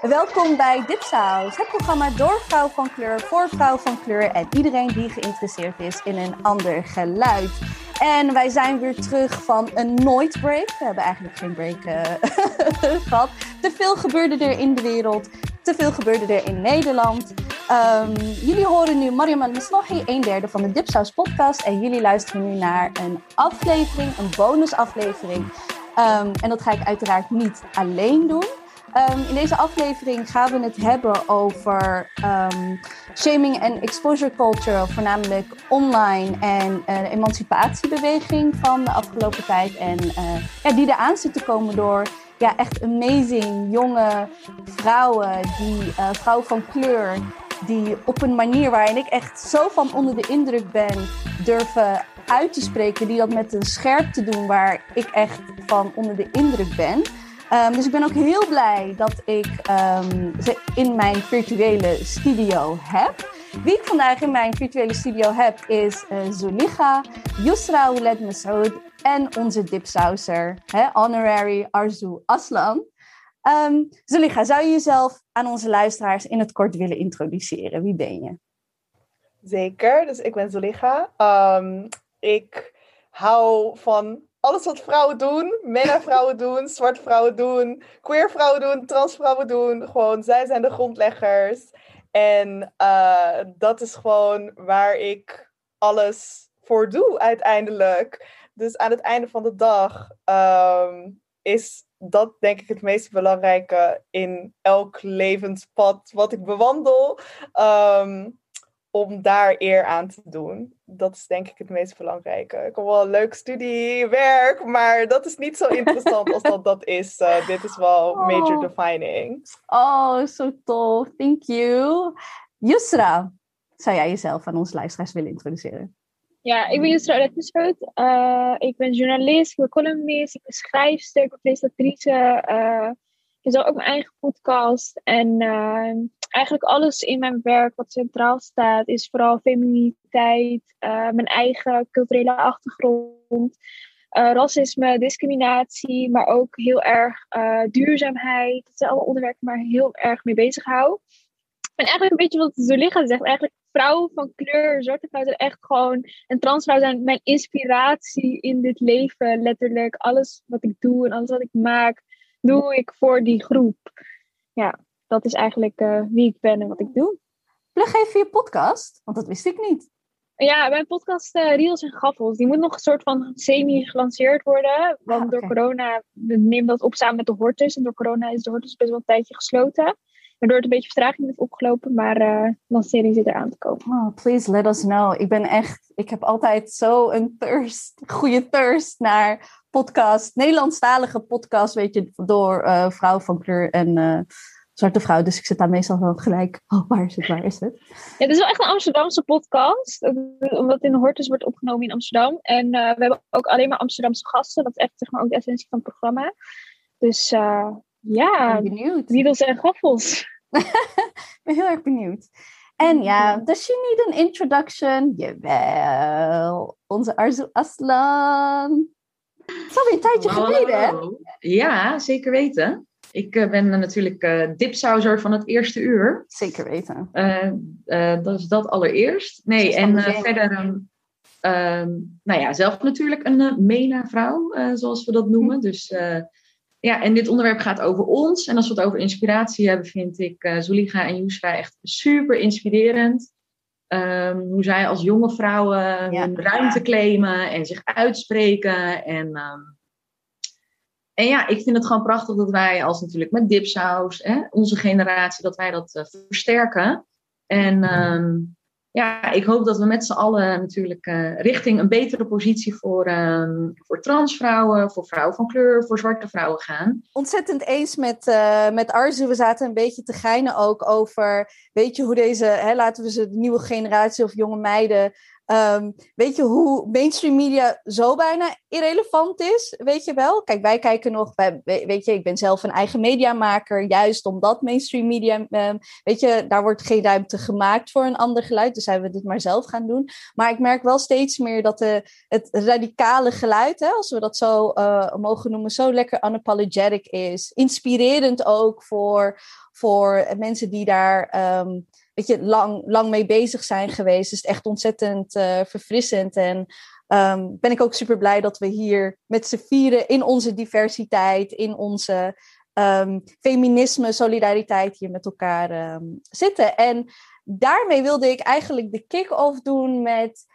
Welkom bij Dipsaus, het programma door vrouw van kleur, voor vrouw van kleur en iedereen die geïnteresseerd is in een ander geluid. En wij zijn weer terug van een nooit break. We hebben eigenlijk geen break uh, gehad. Te veel gebeurde er in de wereld. Te veel gebeurde er in Nederland. Um, jullie horen nu Mariam al-Maslahi, een derde van de Dipsaus podcast. En jullie luisteren nu naar een aflevering, een bonusaflevering. Um, en dat ga ik uiteraard niet alleen doen. Um, in deze aflevering gaan we het hebben over um, shaming en exposure culture, voornamelijk online en uh, de emancipatiebeweging van de afgelopen tijd. En uh, ja, die eraan zit te komen door ja, echt amazing jonge vrouwen, die uh, vrouwen van kleur, die op een manier waarin ik echt zo van onder de indruk ben, durven uit te spreken, die dat met een scherpte doen waar ik echt van onder de indruk ben. Um, dus ik ben ook heel blij dat ik um, ze in mijn virtuele studio heb. Wie ik vandaag in mijn virtuele studio heb is uh, Zuliga, Yusra Ouled Masoud en onze dipsauser, hè, honorary Arzu Aslan. Um, zou je jezelf aan onze luisteraars in het kort willen introduceren? Wie ben je? Zeker, dus ik ben Zuliga. Um, ik hou van alles wat vrouwen doen, mena vrouwen doen, zwarte vrouwen doen, queer vrouwen doen, trans vrouwen doen. Gewoon, zij zijn de grondleggers. En uh, dat is gewoon waar ik alles voor doe uiteindelijk. Dus aan het einde van de dag um, is dat denk ik het meest belangrijke in elk levenspad wat ik bewandel. Um, om daar eer aan te doen. Dat is denk ik het meest belangrijke. Ik heb wel een leuk studie, werk, maar dat is niet zo interessant als dat dat is. Uh, dit is wel major oh. defining. Oh, zo tof. Thank you. Yusra, zou jij jezelf aan onze luisteraars willen introduceren? Ja, ik ben Yusra Redmeshout. Uh, ik ben journalist, ik ben columnist, ik ben schrijfster, ik ben presentatrice. Uh, ik heb ook mijn eigen podcast. En uh, eigenlijk alles in mijn werk wat centraal staat, is vooral femininiteit, uh, mijn eigen culturele achtergrond, racisme, discriminatie, maar ook heel erg duurzaamheid. Dat zijn allemaal onderwerpen waar ik heel erg mee bezig hou. En eigenlijk een beetje wat Zuliga zegt, eigenlijk vrouwen van kleur, zwarte vrouwen zijn echt gewoon, en transvrouwen zijn mijn inspiratie in dit leven, letterlijk. Alles wat ik doe en alles wat ik maak, doe ik voor die groep. Ja, dat is eigenlijk uh, wie ik ben en wat ik doe. Plug even je podcast, want dat wist ik niet. Ja, mijn podcast uh, Reels en Gaffels, die moet nog een soort van semi-gelanceerd worden. Want ah, okay. door corona, we nemen dat op samen met de Hortus. En door corona is de Hortus best wel een tijdje gesloten. Waardoor het een beetje vertraging heeft opgelopen. Maar uh, lancering zit eraan te komen. Oh, please let us know. Ik ben echt, ik heb altijd zo een thirst, goede thirst naar podcast. Nederlandstalige podcast, weet je, door uh, vrouwen van kleur en uh, zwarte vrouw. Dus ik zit daar meestal wel gelijk. Oh, waar is het? Waar is het? Ja, het is wel echt een Amsterdamse podcast. Omdat het in de Hortus wordt opgenomen in Amsterdam. En uh, we hebben ook alleen maar Amsterdamse gasten. Dat is echt zeg maar, ook de essentie van het programma. Dus uh, ja, benieuwd. Needles en gaffels. ik ben heel erg benieuwd. En ja, does she need an introduction? Jawel. Onze Arzu Aslan. Het is alweer een tijdje hallo, geleden, hè? Ja, zeker weten. Ik uh, ben natuurlijk uh, dipsauser van het eerste uur. Zeker weten. Uh, dat is dat allereerst. Nee, en verder, um, nou ja, zelf natuurlijk een MENA-vrouw, zoals we dat noemen. Hm. Dus ja, en dit onderwerp gaat over ons. En als we het over inspiratie hebben, vind ik uh, Zuliga en Yusra echt super inspirerend. Um, hoe zij als jonge vrouwen ja. hun ruimte claimen en zich uitspreken. En, um, en ja, ik vind het gewoon prachtig dat wij als natuurlijk met Dipsaus, hè, onze generatie, dat wij dat uh, versterken. En um, ja, ik hoop dat we met z'n allen natuurlijk uh, richting een betere positie voor, uh, voor transvrouwen, voor vrouwen van kleur, voor zwarte vrouwen gaan. Ontzettend eens met, uh, met Arzu. We zaten een beetje te geinen ook over, weet je hoe deze, hè, laten we ze de nieuwe generatie of jonge meiden Ehm, weet je hoe mainstream media zo bijna irrelevant is? Weet je wel? Kijk, wij kijken nog, weet je, ik ben zelf een eigen mediamaker, juist omdat mainstream media, ehm, weet je, daar wordt geen ruimte gemaakt voor een ander geluid, dus zijn we dit maar zelf gaan doen. Maar ik merk wel steeds meer dat de, het radicale geluid, hè, als we dat zo uh, mogen noemen, zo lekker unapologetic is. Inspirerend ook voor, voor mensen die daar. Um, weet je, lang, lang mee bezig zijn geweest. Dus echt ontzettend uh, verfrissend. En um, ben ik ook super blij dat we hier met z'n vieren in onze diversiteit, in onze um, feminisme, solidariteit hier met elkaar um, zitten. En daarmee wilde ik eigenlijk de kick-off doen met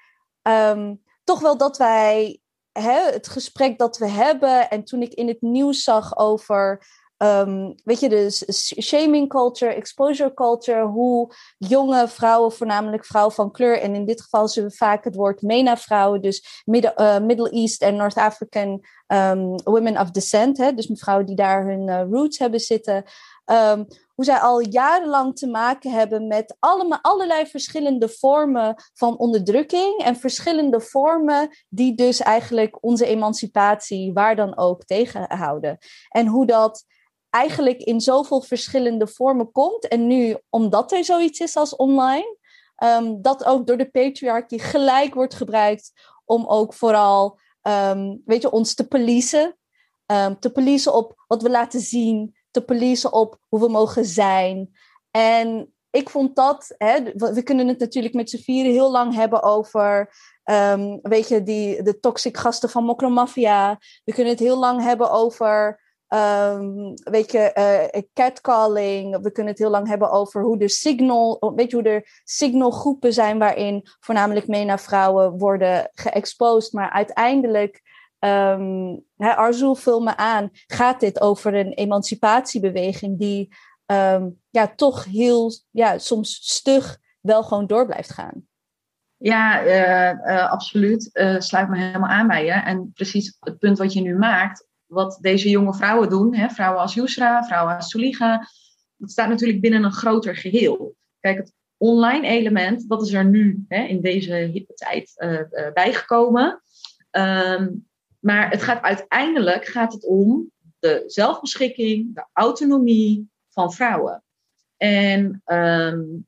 toch wel dat wij het gesprek dat we hebben. En toen ik in het nieuws zag over Um, weet je, dus shaming culture, exposure culture, hoe jonge vrouwen, voornamelijk vrouwen van kleur, en in dit geval we vaak het woord MENA-vrouwen, dus Middle, uh, Middle East en North African um, women of descent, hè, dus vrouwen die daar hun uh, roots hebben zitten, um, hoe zij al jarenlang te maken hebben met allemaal, allerlei verschillende vormen van onderdrukking en verschillende vormen die dus eigenlijk onze emancipatie waar dan ook tegenhouden. En hoe dat eigenlijk in zoveel verschillende vormen komt. En nu, omdat er zoiets is als online, um, dat ook door de patriarchie gelijk wordt gebruikt om ook vooral, um, weet je, ons te policen. Um, te policen op wat we laten zien, te policen op hoe we mogen zijn. En ik vond dat, hè, we kunnen het natuurlijk met z'n vieren heel lang hebben over, weet je, die, de toxic gasten van Mokromafia. We kunnen het heel lang hebben over Um, weet je, uh, catcalling. We kunnen het heel lang hebben over hoe de signal, weet je, hoe er signalgroepen zijn waarin voornamelijk MENA-vrouwen worden geëxposed. Maar uiteindelijk, um, Arzoel vul me aan, gaat dit over een emancipatiebeweging die um, ja, toch heel, ja, soms stug wel gewoon door blijft gaan. Ja, uh, uh, absoluut. sluit me helemaal aan bij je. En precies het punt wat je nu maakt wat deze jonge vrouwen doen, hè, vrouwen als Yusra, vrouwen als Suliga, dat staat natuurlijk binnen een groter geheel. Kijk, het online element, dat is er nu hè, in deze tijd uh, uh, bijgekomen. Um, maar het gaat uiteindelijk gaat het om de zelfbeschikking, de autonomie van vrouwen. En um,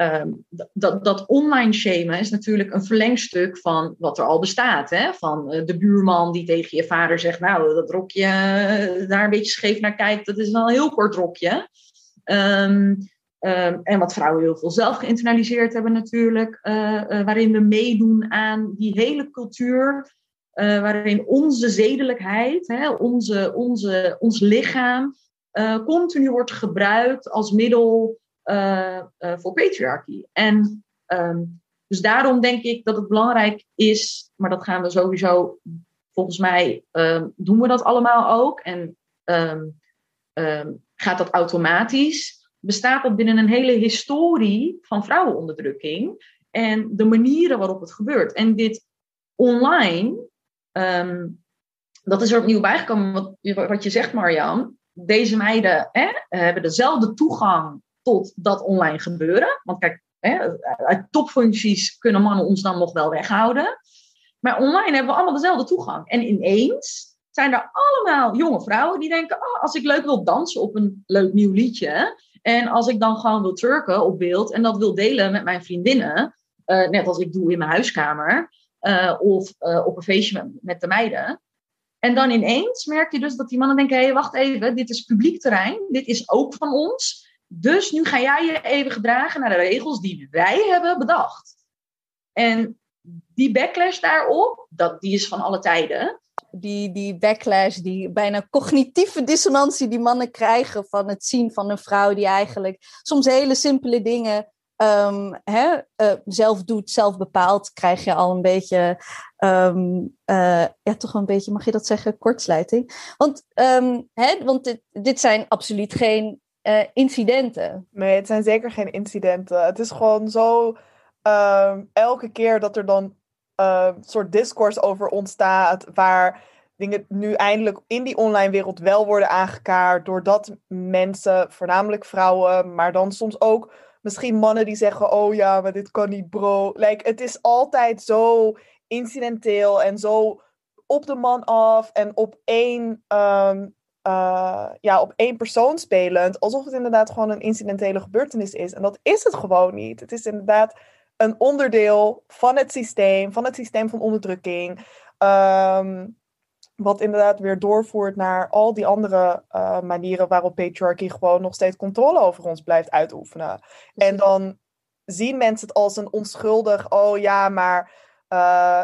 Um, dat, dat online shamen is natuurlijk een verlengstuk van wat er al bestaat. Hè? Van uh, de buurman die tegen je vader zegt: Nou, dat rokje uh, daar een beetje scheef naar kijkt, dat is wel een heel kort rokje. Um, um, en wat vrouwen heel veel zelf geïnternaliseerd hebben, natuurlijk. Uh, waarin we meedoen aan die hele cultuur. waarin onze zedelijkheid, hè, onze, onze, ons lichaam, continu wordt gebruikt als middel voor patriarchy. En um, dus daarom denk ik dat het belangrijk is, maar dat gaan we sowieso, volgens mij um, doen we dat allemaal ook. En um, gaat dat automatisch? Bestaat dat binnen een hele historie van vrouwenonderdrukking en de manieren waarop het gebeurt. En dit online, dat is er opnieuw bijgekomen, wat, wat je zegt, Marjan. Deze meiden hè, hebben dezelfde toegang tot dat online gebeuren. Want kijk, hè, uit topfuncties kunnen mannen ons dan nog wel weghouden. Maar online hebben we allemaal dezelfde toegang. En ineens zijn er allemaal jonge vrouwen die denken: oh, als ik leuk wil dansen op een leuk nieuw liedje. En als ik dan gewoon wil turken op beeld en dat wil delen met mijn vriendinnen, uh, net als ik doe in mijn huiskamer uh, of uh, op een feestje met, de meiden. En dan ineens merk je dus dat die mannen denken: hé, hey, wacht even, dit is publiek terrein, dit is ook van ons. Dus nu ga jij je even gedragen naar de regels die wij hebben bedacht. En die backlash daarop, dat, die is van alle tijden. Die, die backlash, die bijna cognitieve dissonantie die mannen krijgen van het zien van een vrouw die eigenlijk soms hele simpele dingen hè, uh, zelf doet, zelf bepaalt, krijg je al een beetje, um, uh, ja, toch een beetje, mag je dat zeggen, kortsluiting. Want, um, hè, want dit zijn absoluut geen uh, incidenten. Nee, het zijn zeker geen incidenten. Het is gewoon zo uh, elke keer dat er dan een soort discourse over ontstaat, waar dingen nu eindelijk in die online wereld wel worden aangekaart, doordat mensen, voornamelijk vrouwen, maar dan soms ook misschien mannen die zeggen, oh ja, maar dit kan niet, bro. Like, het is altijd zo incidenteel en zo op de man af en op één, ehm, eh, ja, op één persoon spelend. Alsof het inderdaad gewoon een incidentele gebeurtenis is. En dat is het gewoon niet. Het is inderdaad een onderdeel van het systeem, van het systeem van onderdrukking. Ehm, wat inderdaad weer doorvoert naar al die andere uh, manieren waarop patriarchy gewoon nog steeds controle over ons blijft uitoefenen. En dan zien mensen het als een onschuldig, oh ja, maar uh,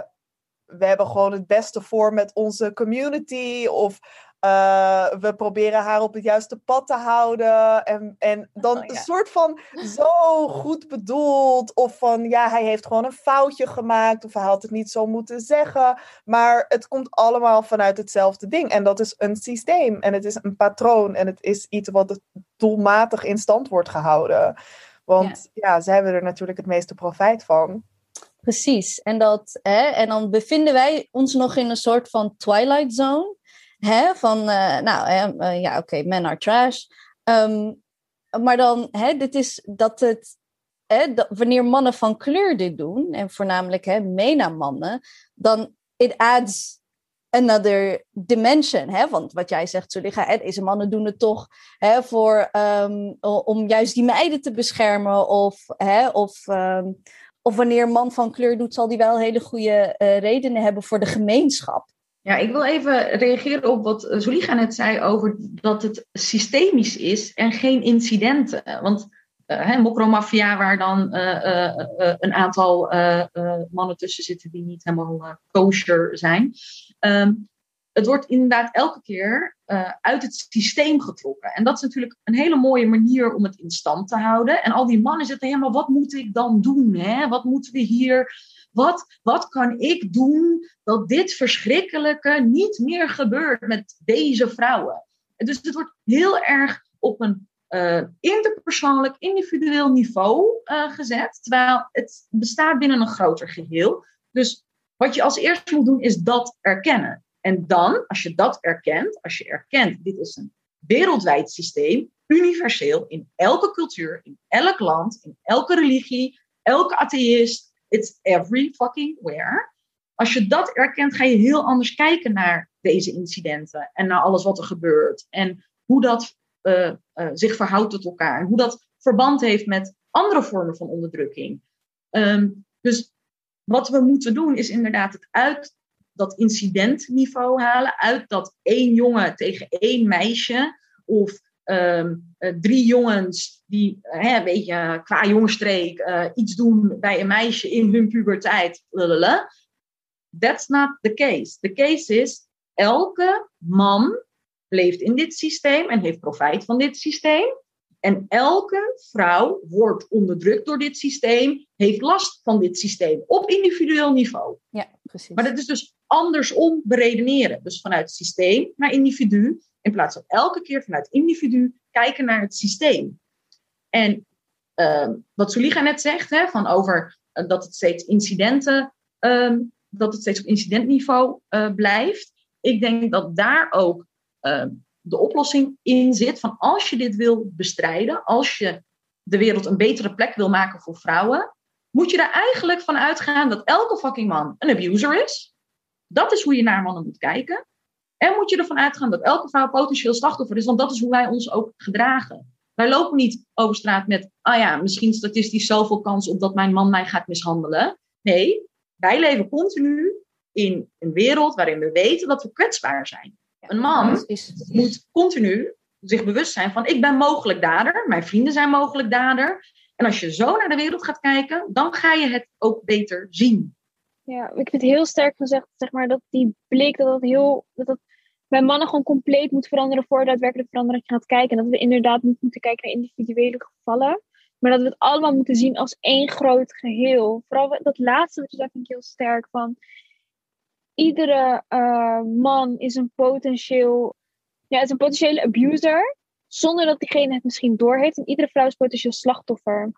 we hebben gewoon het beste voor met onze community. Of uh, we proberen haar op het juiste pad te houden. En, en dan oh, ja. een soort van zo goed bedoeld. Of van ja, hij heeft gewoon een foutje gemaakt. Of hij had het niet zo moeten zeggen. Maar het komt allemaal vanuit hetzelfde ding. En dat is een systeem. En het is een patroon. En het is iets wat doelmatig in stand wordt gehouden. Want ja, ja zij hebben er natuurlijk het meeste profijt van. Precies. En, dat, hè, en dan bevinden wij ons nog in een soort van twilight zone. Hè, van, uh, nou uh, ja, oké, men are trash. Um, maar dan, hè, dit is dat het, hè, wanneer mannen van kleur dit doen, en voornamelijk hè, MENA-mannen, dan it adds another dimension. Hè? Want wat jij zegt, Zuliga, deze mannen doen het toch hè, voor, um, om juist die meiden te beschermen. Of, hè, of, um, of wanneer man van kleur doet, zal die wel hele goede redenen hebben voor de gemeenschap. Ja, ik wil even reageren op wat Zuliga net zei over dat het systemisch is en geen incidenten. Want uh, mokromafia, waar dan uh, uh, een aantal mannen tussen zitten die niet helemaal kosher zijn. Um, het wordt inderdaad elke keer uit het systeem getrokken. En dat is natuurlijk een hele mooie manier om het in stand te houden. En al die mannen zitten helemaal, wat moet ik dan doen? Hè? Wat moeten we hier wat, wat kan ik doen dat dit verschrikkelijke niet meer gebeurt met deze vrouwen? Dus het wordt heel erg op een uh, interpersoonlijk, individueel niveau uh, gezet, terwijl het bestaat binnen een groter geheel. Dus wat je als eerste moet doen is dat erkennen. En dan, als je dat erkent, als je erkent, dit is een wereldwijd systeem, universeel, in elke cultuur, in elk land, in elke religie, elke atheïst, It's every fucking where. Als je dat erkent, ga je heel anders kijken naar deze incidenten en naar alles wat er gebeurt. En hoe dat uh, uh, zich verhoudt tot elkaar. En hoe dat verband heeft met andere vormen van onderdrukking. Um, dus wat we moeten doen is inderdaad het uit dat incidentniveau halen. Uit dat één jongen tegen één meisje. Of um, uh, drie jongens die hè, een beetje qua jongensstreek uh, iets doen bij een meisje in hun puberteit. Lalala. That's not the case. The case is, elke man leeft in dit systeem en heeft profijt van dit systeem. En elke vrouw wordt onderdrukt door dit systeem, heeft last van dit systeem op individueel niveau. Ja, precies. Maar dat is dus andersom beredeneren. Dus vanuit systeem naar individu, in plaats van elke keer vanuit individu kijken naar het systeem. En uh, wat Suliga net zegt, hè, van over uh, dat het steeds incidenten, um, dat het steeds op incidentniveau uh, blijft. Ik denk dat daar ook ehm, de oplossing in zit van als je dit wil bestrijden, als je de wereld een betere plek wil maken voor vrouwen, moet je er eigenlijk van uitgaan dat elke fucking man een abuser is. Dat is hoe je naar mannen moet kijken. En moet je ervan uitgaan dat elke vrouw potentieel slachtoffer is, want dat is hoe wij ons ook gedragen. Wij lopen niet over straat met, ah ja, misschien statistisch zoveel kans op dat mijn man mij gaat mishandelen. Nee, wij leven continu in een wereld waarin we weten dat we kwetsbaar zijn. Een man moet continu zich bewust zijn van, ik ben mogelijk dader, mijn vrienden zijn mogelijk dader. En als je zo naar de wereld gaat kijken, dan ga je het ook beter zien. Ja, ik vind het heel sterk gezegd, zeg maar, dat die blik, dat dat heel, dat dat bij mannen gewoon compleet moet veranderen voor daadwerkelijk verandering gaat kijken. En dat we inderdaad moeten kijken naar individuele gevallen. Maar dat we het allemaal moeten zien als één groot geheel. Vooral dat laatste zegt vind ik heel sterk. Van iedere uh, man is een potentieel, ja, is een potentiële abuser. Zonder dat diegene het misschien doorheeft. En iedere vrouw is potentieel slachtoffer.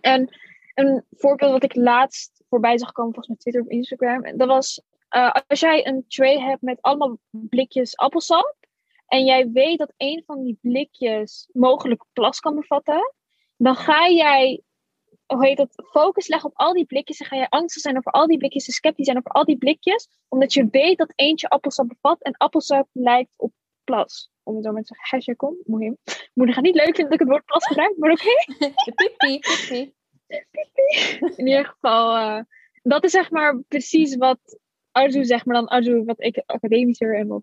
En een voorbeeld wat ik laatst voorbij zag komen, volgens mij Twitter of Instagram. Dat was uh, als jij een tray hebt met allemaal blikjes appelsap. En jij weet dat een van die blikjes mogelijk plas kan bevatten. dan ga jij, hoe heet dat, focus leggen op al die blikjes. Dan ga je angstig zijn over al die blikjes en sceptisch zijn over al die blikjes. Omdat je weet dat eentje appelsap bevat en appelsap lijkt op plas. Om het zo maar te zeggen, hashtag kom. Moeder gaat niet leuk vinden dat ik het woord plas gebruik, maar oké. Pipi. In ieder geval, eh, dat is zeg maar precies wat Arzu zeg maar dan Arzu wat ik academischer en wat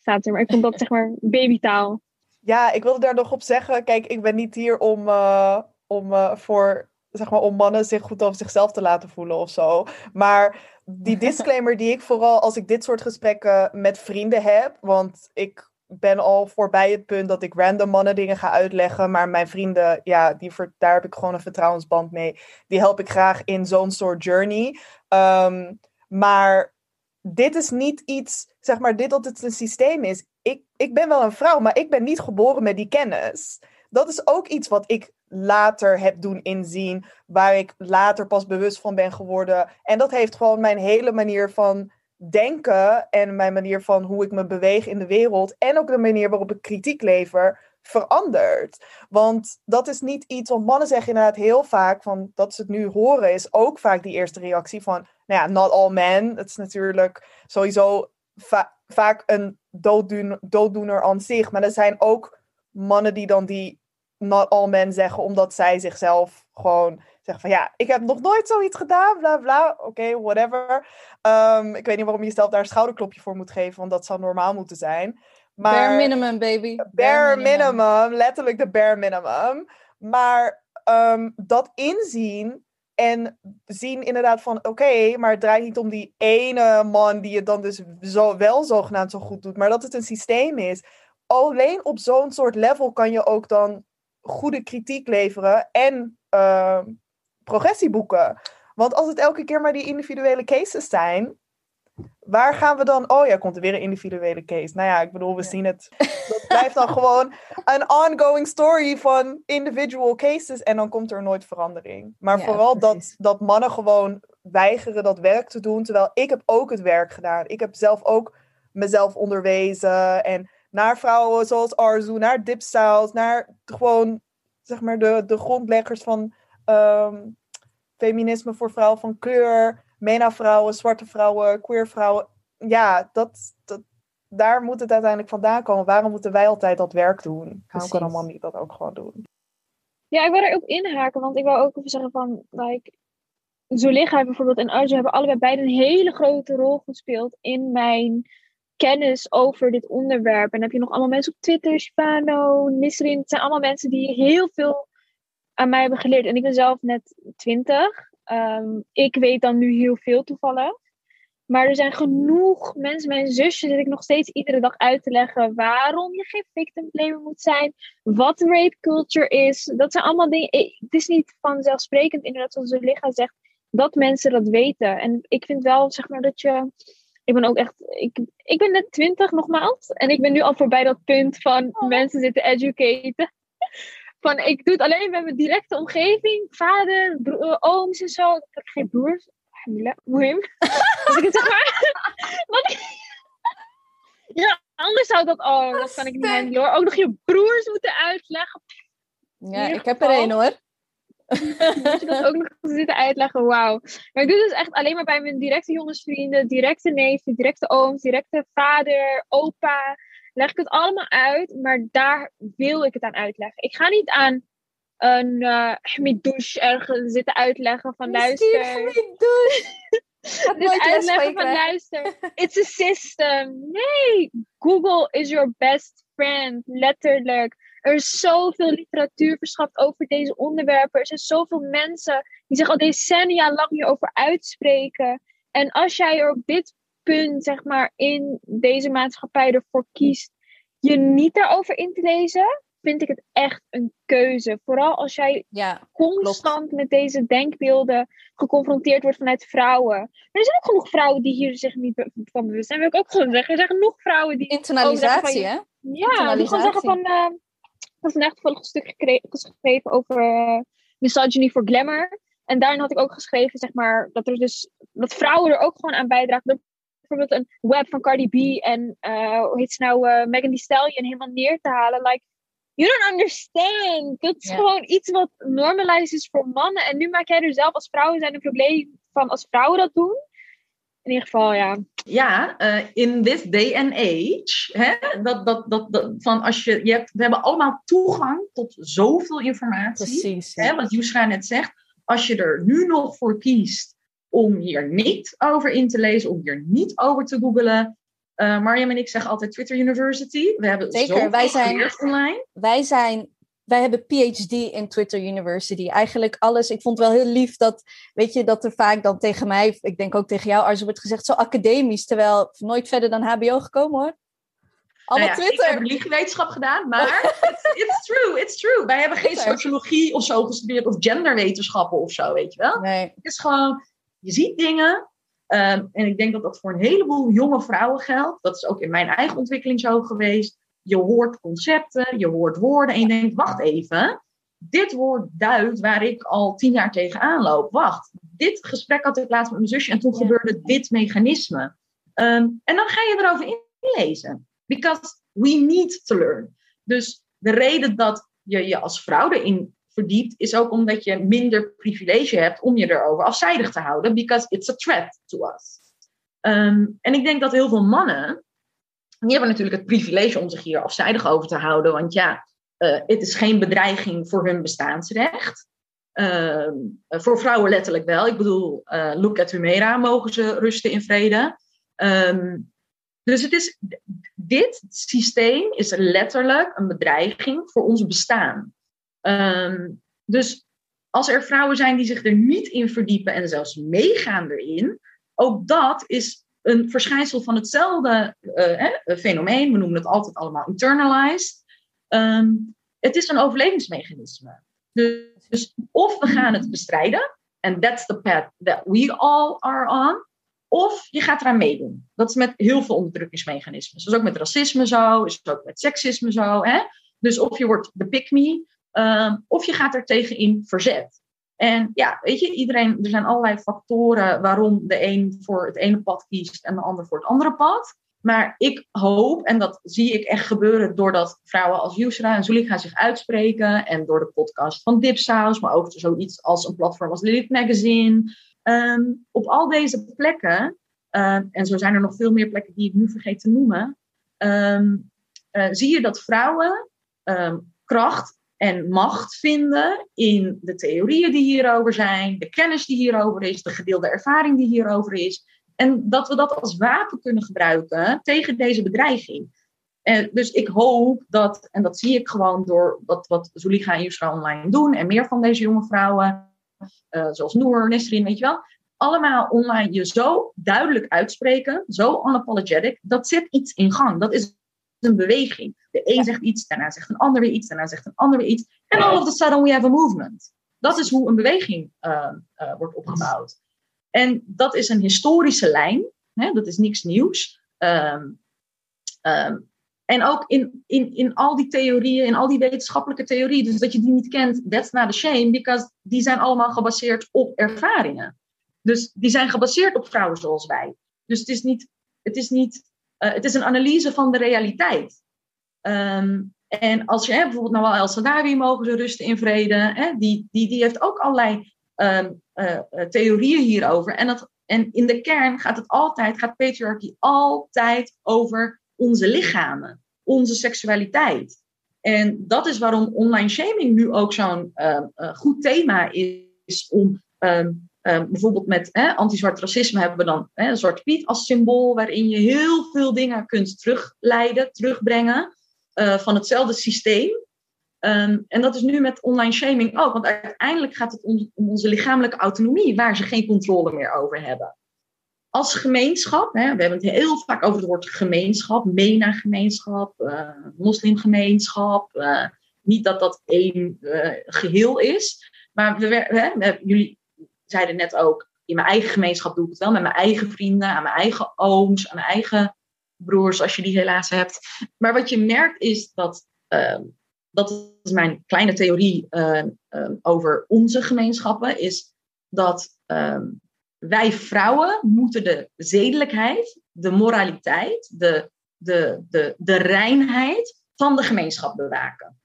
staat er. Maar ik vond dat zeg maar babytaal. Ja, ik wilde daar nog op zeggen. Kijk, ik ben niet hier om, eh, om eh, voor zeg maar, om mannen zich goed over zichzelf te laten voelen of zo. Maar die disclaimer die ik vooral als ik dit soort gesprekken met vrienden heb, want ik ben al voorbij het punt dat ik random mannen dingen ga uitleggen, maar mijn vrienden, ja, die daar heb ik gewoon een vertrouwensband mee. Die help ik graag in zo'n soort journey. Ehm, maar dit is niet iets, zeg maar, dit dat het een systeem is. Ik, ik ben wel een vrouw, maar ik ben niet geboren met die kennis. Dat is ook iets wat ik later heb doen inzien, waar ik later pas bewust van ben geworden. En dat heeft gewoon mijn hele manier van denken en mijn manier van hoe ik me beweeg in de wereld en ook de manier waarop ik kritiek lever veranderd. Want dat is niet iets, want mannen zeggen inderdaad heel vaak van dat ze het nu horen, is ook vaak die eerste reactie van, nou ja, not all men. Het is natuurlijk sowieso vaak een dooddoener aan zich, maar er zijn ook mannen die dan die not all men zeggen, omdat zij zichzelf gewoon zeggen van ja, ik heb nog nooit zoiets gedaan, bla bla. Oké, whatever. Um, ik weet niet waarom je jezelf daar een schouderklopje voor moet geven, want dat zou normaal moeten zijn. Maar, bare minimum, baby. Bare, bare minimum. letterlijk de bare minimum. Maar um, dat inzien en zien inderdaad van oké, okay, maar het draait niet om die ene man die het dan dus zo, wel zogenaamd zo goed doet, maar dat het een systeem is. Alleen op zo'n soort level kan je ook dan goede kritiek leveren en uh, progressie boeken. Want als het elke keer maar die individuele cases zijn, waar gaan we dan? Oh ja, komt er weer een individuele case. Nou ja, ik bedoel, we zien het. Dat blijft dan gewoon een ongoing story van individual cases en dan komt er nooit verandering. Maar vooral dat, dat mannen gewoon weigeren dat werk te doen, terwijl ik heb ook het werk gedaan. Ik heb zelf ook mezelf onderwezen en naar vrouwen zoals Arzu, naar Dipsaus, naar gewoon zeg maar de, de grondleggers van ehm, feminisme voor vrouwen van kleur, MENA-vrouwen, zwarte vrouwen, queer vrouwen. Ja, dat, dat, daar moet het uiteindelijk vandaan komen. Waarom moeten wij altijd dat werk doen? Waarom kan allemaal niet dat ook gewoon doen? Ja, ik wil er ook inhaken, want ik wil ook even zeggen van, like, Zuliga bijvoorbeeld en Arzu hebben allebei beide een hele grote rol gespeeld in mijn kennis over dit onderwerp. En dan heb je nog allemaal mensen op Twitter, Shivano, Nisrin. Het zijn allemaal mensen die heel veel aan mij hebben geleerd. En ik ben zelf net twintig. Ehm, ik weet dan nu heel veel toevallig. Maar er zijn genoeg mensen, mijn zusje zit ik nog steeds iedere dag uit te leggen waarom je geen victim blamer moet zijn, wat rape culture is. Dat zijn allemaal dingen. Het is niet vanzelfsprekend, inderdaad, zoals Zuliga zegt, dat mensen dat weten. En ik vind wel, zeg maar, dat je ik ben ook echt, ik, ik ben net twintig nogmaals. En ik ben nu al voorbij dat punt van oh. mensen zitten educaten. Van ik doe het alleen met mijn directe omgeving. Vader, eh, ooms en zo. Ik heb geen broers. Moeim. dus ik zeg maar. Ja, anders zou dat. Oh, dat kan ik niet handelen hoor. Ook nog je broers moeten uitleggen. Ja, ik heb er één hoor. Moet je dat ook nog zitten uitleggen? Wauw. Maar ik doe dus echt alleen maar bij mijn directe jongensvrienden, directe neven, directe ooms, directe vader, opa. Leg ik het allemaal uit, maar daar wil ik het aan uitleggen. Ik ga niet aan een uh, Hmidouche ergens zitten uitleggen van luister. Dit uitleggen van luister. It's a system. Nee, Google is your best friend. Letterlijk. Er is zoveel literatuur verschaft over deze onderwerpen. Er zijn zoveel mensen die zich al decennia lang hierover uitspreken. En als jij er op dit punt, zeg maar, in deze maatschappij ervoor kiest je niet daarover in te lezen, vind ik het echt een keuze. Vooral als jij ja, constant met deze denkbeelden geconfronteerd wordt vanuit vrouwen. Maar er zijn ook genoeg vrouwen die hier zich niet van bewust zijn. Wil ik ook gewoon zeggen. Er zijn genoeg vrouwen die. Internalisatie, hè? Ja, die gewoon zeggen van. Uh, ik had vandaag toevallig een stuk geschreven over uh, misogyny for glamour. En daarin had ik ook geschreven, zeg maar, dat er dus dat vrouwen er ook gewoon aan bijdragen. Bijvoorbeeld een web van Cardi B en uh, hoe heet ze nou, uh, Megan Thee Stallion helemaal neer te halen. Like, You don't understand. Dat is gewoon iets wat normalized is voor mannen. En nu maak jij er zelf als vrouwen zijn een probleem van als vrouwen dat doen. In ieder geval, ja. Ja, eh, in this day and age. Hè, dat, dat, dat, dat, van als je, je hebt, we hebben allemaal toegang tot zoveel informatie. Precies. Hè, wat Yusra net zegt. Als je er nu nog voor kiest om hier niet over in te lezen, om hier niet over te googelen. Eh Mariam en ik zeggen altijd Twitter University. We hebben Zeker, wij zijn- online. wij zijn, wij hebben PhD in Twitter University. Eigenlijk alles. Ik vond het wel heel lief dat, weet je, dat er vaak dan tegen mij, ik denk ook tegen jou, Arzo, wordt gezegd zo academisch, terwijl nooit verder dan HBO gekomen hoor. Allemaal Nou ja, Twitter. Ik heb religiewetenschap gedaan, maar it's, it's true, it's true. Wij hebben geen sociologie of zo gestudeerd of genderwetenschappen of zo, weet je wel. Nee, Het is gewoon, je ziet dingen. ehm, en ik denk dat dat voor een heleboel jonge vrouwen geldt. Dat is ook in mijn eigen ontwikkeling zo geweest. Je hoort concepten, je hoort woorden en je denkt, wacht even. Dit woord duidt waar ik al tien jaar tegenaan loop. Wacht, dit gesprek had ik laatst met mijn zusje en toen Ja. gebeurde dit mechanisme. Ehm, en dan ga je erover inlezen. Because we need to learn. Dus de reden dat je je als vrouw erin verdiept, is ook omdat je minder privilege hebt om je erover afzijdig te houden, because it's a threat to us. Ehm, en ik denk dat heel veel mannen, die hebben natuurlijk het privilege om zich hier afzijdig over te houden, want ja, eh, het is geen bedreiging voor hun bestaansrecht. Ehm, eh, voor vrouwen letterlijk wel. Ik bedoel, eh, look at Humera, mogen ze rusten in vrede. Ehm, dus het is, dit systeem is letterlijk een bedreiging voor ons bestaan. Ehm, dus als er vrouwen zijn die zich er niet in verdiepen en zelfs meegaan erin, ook dat is een verschijnsel van hetzelfde eh, fenomeen. We noemen het altijd allemaal internalized. Ehm, het is een overlevingsmechanisme. Dus, dus of we gaan het bestrijden, and that's the path that we all are on, of je gaat eraan meedoen. Dat is met heel veel onderdrukkingsmechanismen. Dat is ook met racisme zo, is ook met seksisme zo. Hè? Dus of je wordt de pick me, ehm, of je gaat er tegenin verzet. En ja, weet je, iedereen, er zijn allerlei factoren waarom de een voor het ene pad kiest en de ander voor het andere pad. Maar ik hoop, en dat zie ik echt gebeuren doordat vrouwen als Yusra en Zulika zich uitspreken. En door de podcast van Dipsaus, maar ook zoiets als een platform als Lilith Magazine. Ehm, op al deze plekken, eh, en zo zijn er nog veel meer plekken die ik nu vergeet te noemen. ehm, eh, zie je dat vrouwen ehm, kracht en macht vinden in de theorieën die hierover zijn, de kennis die hierover is, de gedeelde ervaring die hierover is. En dat we dat als wapen kunnen gebruiken tegen deze bedreiging. Dus ik hoop dat, en dat zie ik gewoon door wat, wat Zuliga en Yusra online doen, en meer van deze jonge vrouwen, eh, zoals Noor, Nesrin, weet je wel, allemaal online je zo duidelijk uitspreken, zo unapologetic, dat zet iets in gang. Dat is een beweging. De een zegt iets, daarna zegt een ander weer iets, daarna zegt een ander weer iets. En all of a sudden we have a movement. Dat is hoe een beweging uh, uh, wordt opgebouwd. En dat is een historische lijn. Hè? Dat is niks nieuws. Um, um, en ook in, in, in al die theorieën, in al die wetenschappelijke theorieën, dus dat je die niet kent, that's not a shame, because die zijn allemaal gebaseerd op ervaringen. Dus die zijn gebaseerd op vrouwen zoals wij. Dus het is niet, het is niet, uh, het is een analyse van de realiteit. Um, en als je hè, bijvoorbeeld wel El Sadawi mogen ze rusten in vrede, hè, die, die, die heeft ook allerlei um, uh, theorieën hierover. En, dat, en in de kern gaat het altijd, gaat patriarchy altijd over onze lichamen, onze seksualiteit. En dat is waarom online shaming nu ook zo'n uh, goed thema is om uh, bijvoorbeeld met anti-zwart racisme hebben we dan hè, soort Piet als symbool waarin je heel veel dingen kunt terugleiden, terugbrengen uh, van hetzelfde systeem. Um, en dat is nu met online shaming ook, want uiteindelijk gaat het om, onze lichamelijke autonomie waar ze geen controle meer over hebben als gemeenschap, hè, we hebben het heel vaak over het woord gemeenschap, MENA-gemeenschap, uh, moslimgemeenschap. Uh, niet dat dat één geheel is, maar we, hè, jullie zeiden net ook, in mijn eigen gemeenschap doe ik het wel, met mijn eigen vrienden, aan mijn eigen ooms, aan mijn eigen broers, als je die helaas hebt. Maar wat je merkt is dat, uh, dat is mijn kleine theorie over onze gemeenschappen, is dat wij vrouwen moeten de zedelijkheid, de moraliteit, de, de, de, de reinheid van de gemeenschap bewaken.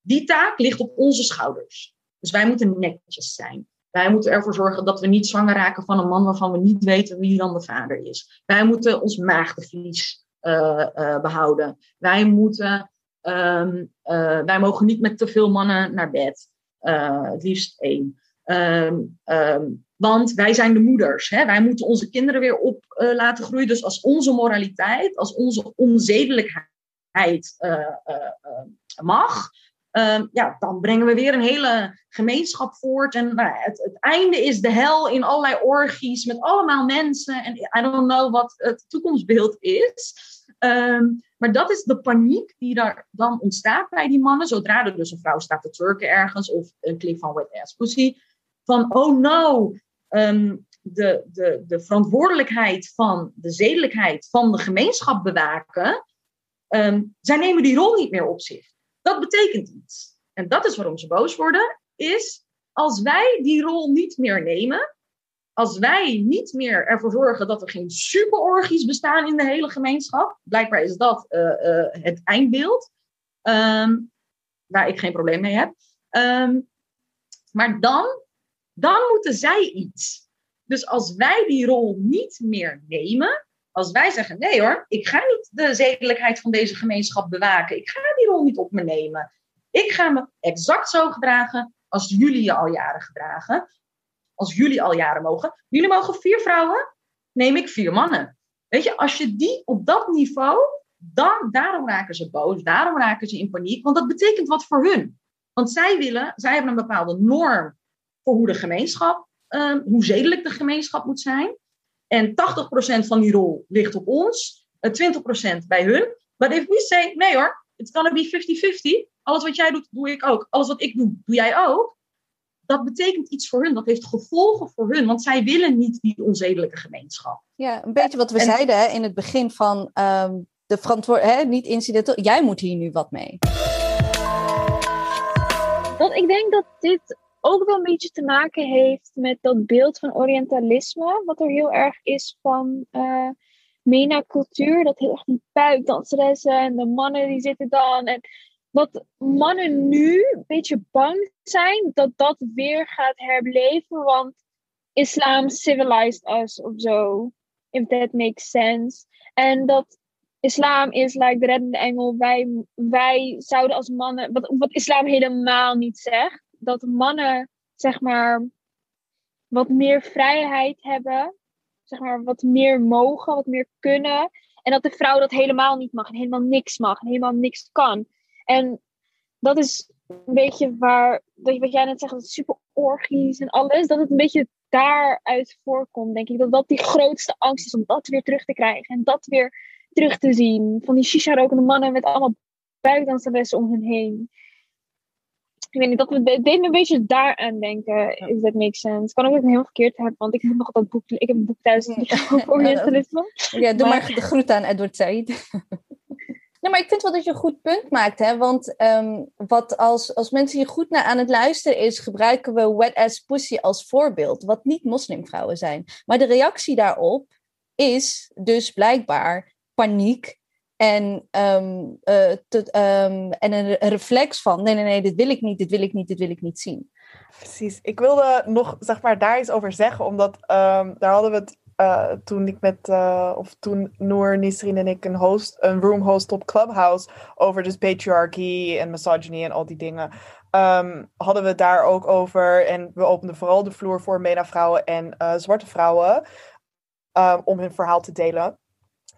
Die taak ligt op onze schouders. Dus wij moeten netjes zijn. Wij moeten ervoor zorgen dat we niet zwanger raken van een man waarvan we niet weten wie dan de vader is. Wij moeten ons maagdenvlies uh, uh, behouden. Wij moeten, um, uh, wij mogen niet met te veel mannen naar bed. het liefst één. Um, um, want wij zijn de moeders. Hè? Wij moeten onze kinderen weer op laten groeien. Dus als onze moraliteit, als onze onzedelijkheid mag, Um, ja, dan brengen we weer een hele gemeenschap voort. En nou, het, einde is de hel in allerlei orgies met allemaal mensen. En I don't know wat het toekomstbeeld is. Um, maar dat is de paniek die daar dan ontstaat bij die mannen. Zodra er dus een vrouw staat te turken ergens of een clip van wet ass pussy. Van oh no, um, de, de, de verantwoordelijkheid van de zedelijkheid van de gemeenschap bewaken. zij nemen die rol niet meer op zich. Dat betekent iets. En dat is waarom ze boos worden, is als wij die rol niet meer nemen, als wij niet meer ervoor zorgen dat er geen superorgies bestaan in de hele gemeenschap, blijkbaar is dat uh, uh, het eindbeeld, um, waar ik geen probleem mee heb. Um, maar dan, dan moeten zij iets. Dus als wij die rol niet meer nemen, als wij zeggen, nee hoor, ik ga niet de zedelijkheid van deze gemeenschap bewaken. Ik ga niet op me nemen. Ik ga me exact zo gedragen als jullie je al jaren gedragen. Als jullie al jaren mogen. Jullie mogen vier vrouwen, neem ik vier mannen. Weet je, als je die op dat niveau, dan, daarom raken ze boos, daarom raken ze in paniek. Want dat betekent wat voor hun. Want zij willen, zij hebben een bepaalde norm voor hoe de gemeenschap, um, hoe zedelijk de gemeenschap moet zijn. En 80% van die rol ligt op ons, 20% bij hun. Maar if we say, nee hoor, it's gonna be 50-50. Alles wat jij doet, doe ik ook. Alles wat ik doe, doe jij ook. Dat betekent iets voor hun. Dat heeft gevolgen voor hun. Want zij willen niet die onzedelijke gemeenschap. Ja, een beetje wat we zeiden hè, in het begin van um, de verantwoordelijkheid, niet incidenteel. Jij moet hier nu wat mee. Want ik denk dat dit ook wel een beetje te maken heeft met dat beeld van Orientalisme, wat er heel erg is van uh, MENA-cultuur. Dat heel erg die en de mannen die zitten dan. En dat mannen nu een beetje bang zijn dat dat weer gaat herbeleven, want islam civilized us of zo. If that makes sense. En dat islam is like de reddende engel. Wij, wij zouden als mannen, wat, wat islam helemaal niet zegt dat mannen, zeg maar, wat meer vrijheid hebben. Zeg maar, wat meer mogen, wat meer kunnen. En dat de vrouw dat helemaal niet mag. En helemaal niks mag. En helemaal niks kan. En dat is een beetje waar, wat jij net zegt, dat super orgies en alles. Dat het een beetje daaruit voorkomt, denk ik. Dat dat die grootste angst is om dat weer terug te krijgen. En dat weer terug te zien. Van die shisha-rokende mannen met allemaal buikdanseressen om hen heen ik weet niet, dat het deed me een beetje daaraan denken, is that makes sense. Kan ook ik heel verkeerd heb, want ik heb nog dat boek, ik heb een boek thuis over Orientalisme. Ja, doe maar, de groet aan Edward Said. Nee, maar ik vind wel dat je een goed punt maakt. Hè? Want um, wat als, als mensen hier goed naar aan het luisteren is, gebruiken we wet ass pussy als voorbeeld. Wat niet moslimvrouwen zijn. Maar de reactie daarop is dus blijkbaar paniek en, uh, te, um, en een reflex van: nee, nee, nee, dit wil ik niet, dit wil ik niet, dit wil ik niet zien. Precies. Ik wilde nog, zeg maar, daar iets over zeggen, omdat um, daar hadden we het uh, toen ik met, uh, of toen Noor, Nisrin en ik een, host, een room host op Clubhouse over dus patriarchy en misogyny en al die dingen. Hadden we het daar ook over. En we openden vooral de vloer voor MENA-vrouwen en zwarte vrouwen. Om hun verhaal te delen.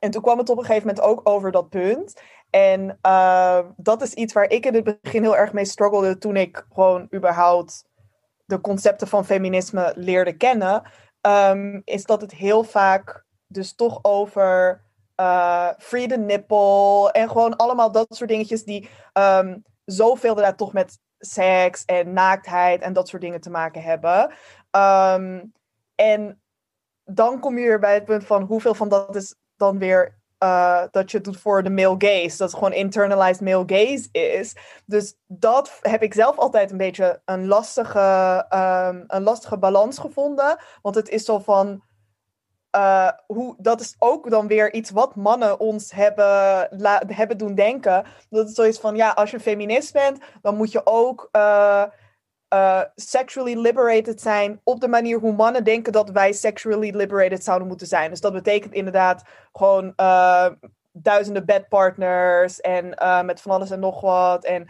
En toen kwam het op een gegeven moment ook over dat punt. En uh, dat is iets waar ik in het begin heel erg mee struggelde toen ik gewoon überhaupt de concepten van feminisme leerde kennen. Um, is dat het heel vaak dus toch over uh, free the nipple en gewoon allemaal dat soort dingetjes die um, zoveel inderdaad toch met seks en naaktheid en dat soort dingen te maken hebben. Um, en dan kom je weer bij het punt van hoeveel van dat is dan weer uh, dat je het doet voor de male gaze. Dat het gewoon internalized male gaze is. Dus dat heb ik zelf altijd een beetje een lastige, um, een lastige balans gevonden. Want het is zo van. uh, hoe, dat is ook dan weer iets wat mannen ons hebben, la, hebben doen denken. Dat het zoiets van, ja, als je feminist bent, dan moet je ook uh, uh, sexually liberated zijn op de manier hoe mannen denken dat wij sexually liberated zouden moeten zijn. Dus dat betekent inderdaad gewoon duizenden bedpartners en met van alles en nog wat en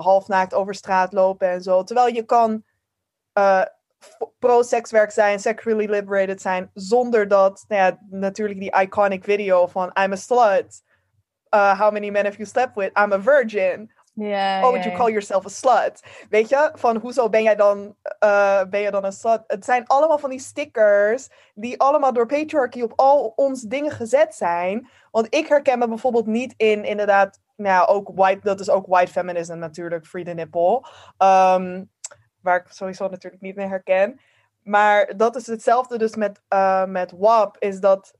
halfnaakt over straat lopen en zo. Terwijl je kan pro-sekswerk zijn, sexually liberated zijn, zonder dat, nou ja, natuurlijk die iconic video van I'm a slut. Uh, how many men have you slept with? I'm a virgin. Yeah, oh, would you call yourself a slut? Weet je, van hoezo ben jij dan, uh, ben je dan een slut? Het zijn allemaal van die stickers die allemaal door patriarchy op al ons dingen gezet zijn. Want ik herken me bijvoorbeeld niet in, inderdaad, nou ook white, dat is ook white feminism natuurlijk, free the nipple. Um, waar ik sowieso natuurlijk niet meer herken. Maar dat is hetzelfde dus met, uh, met WAP, is dat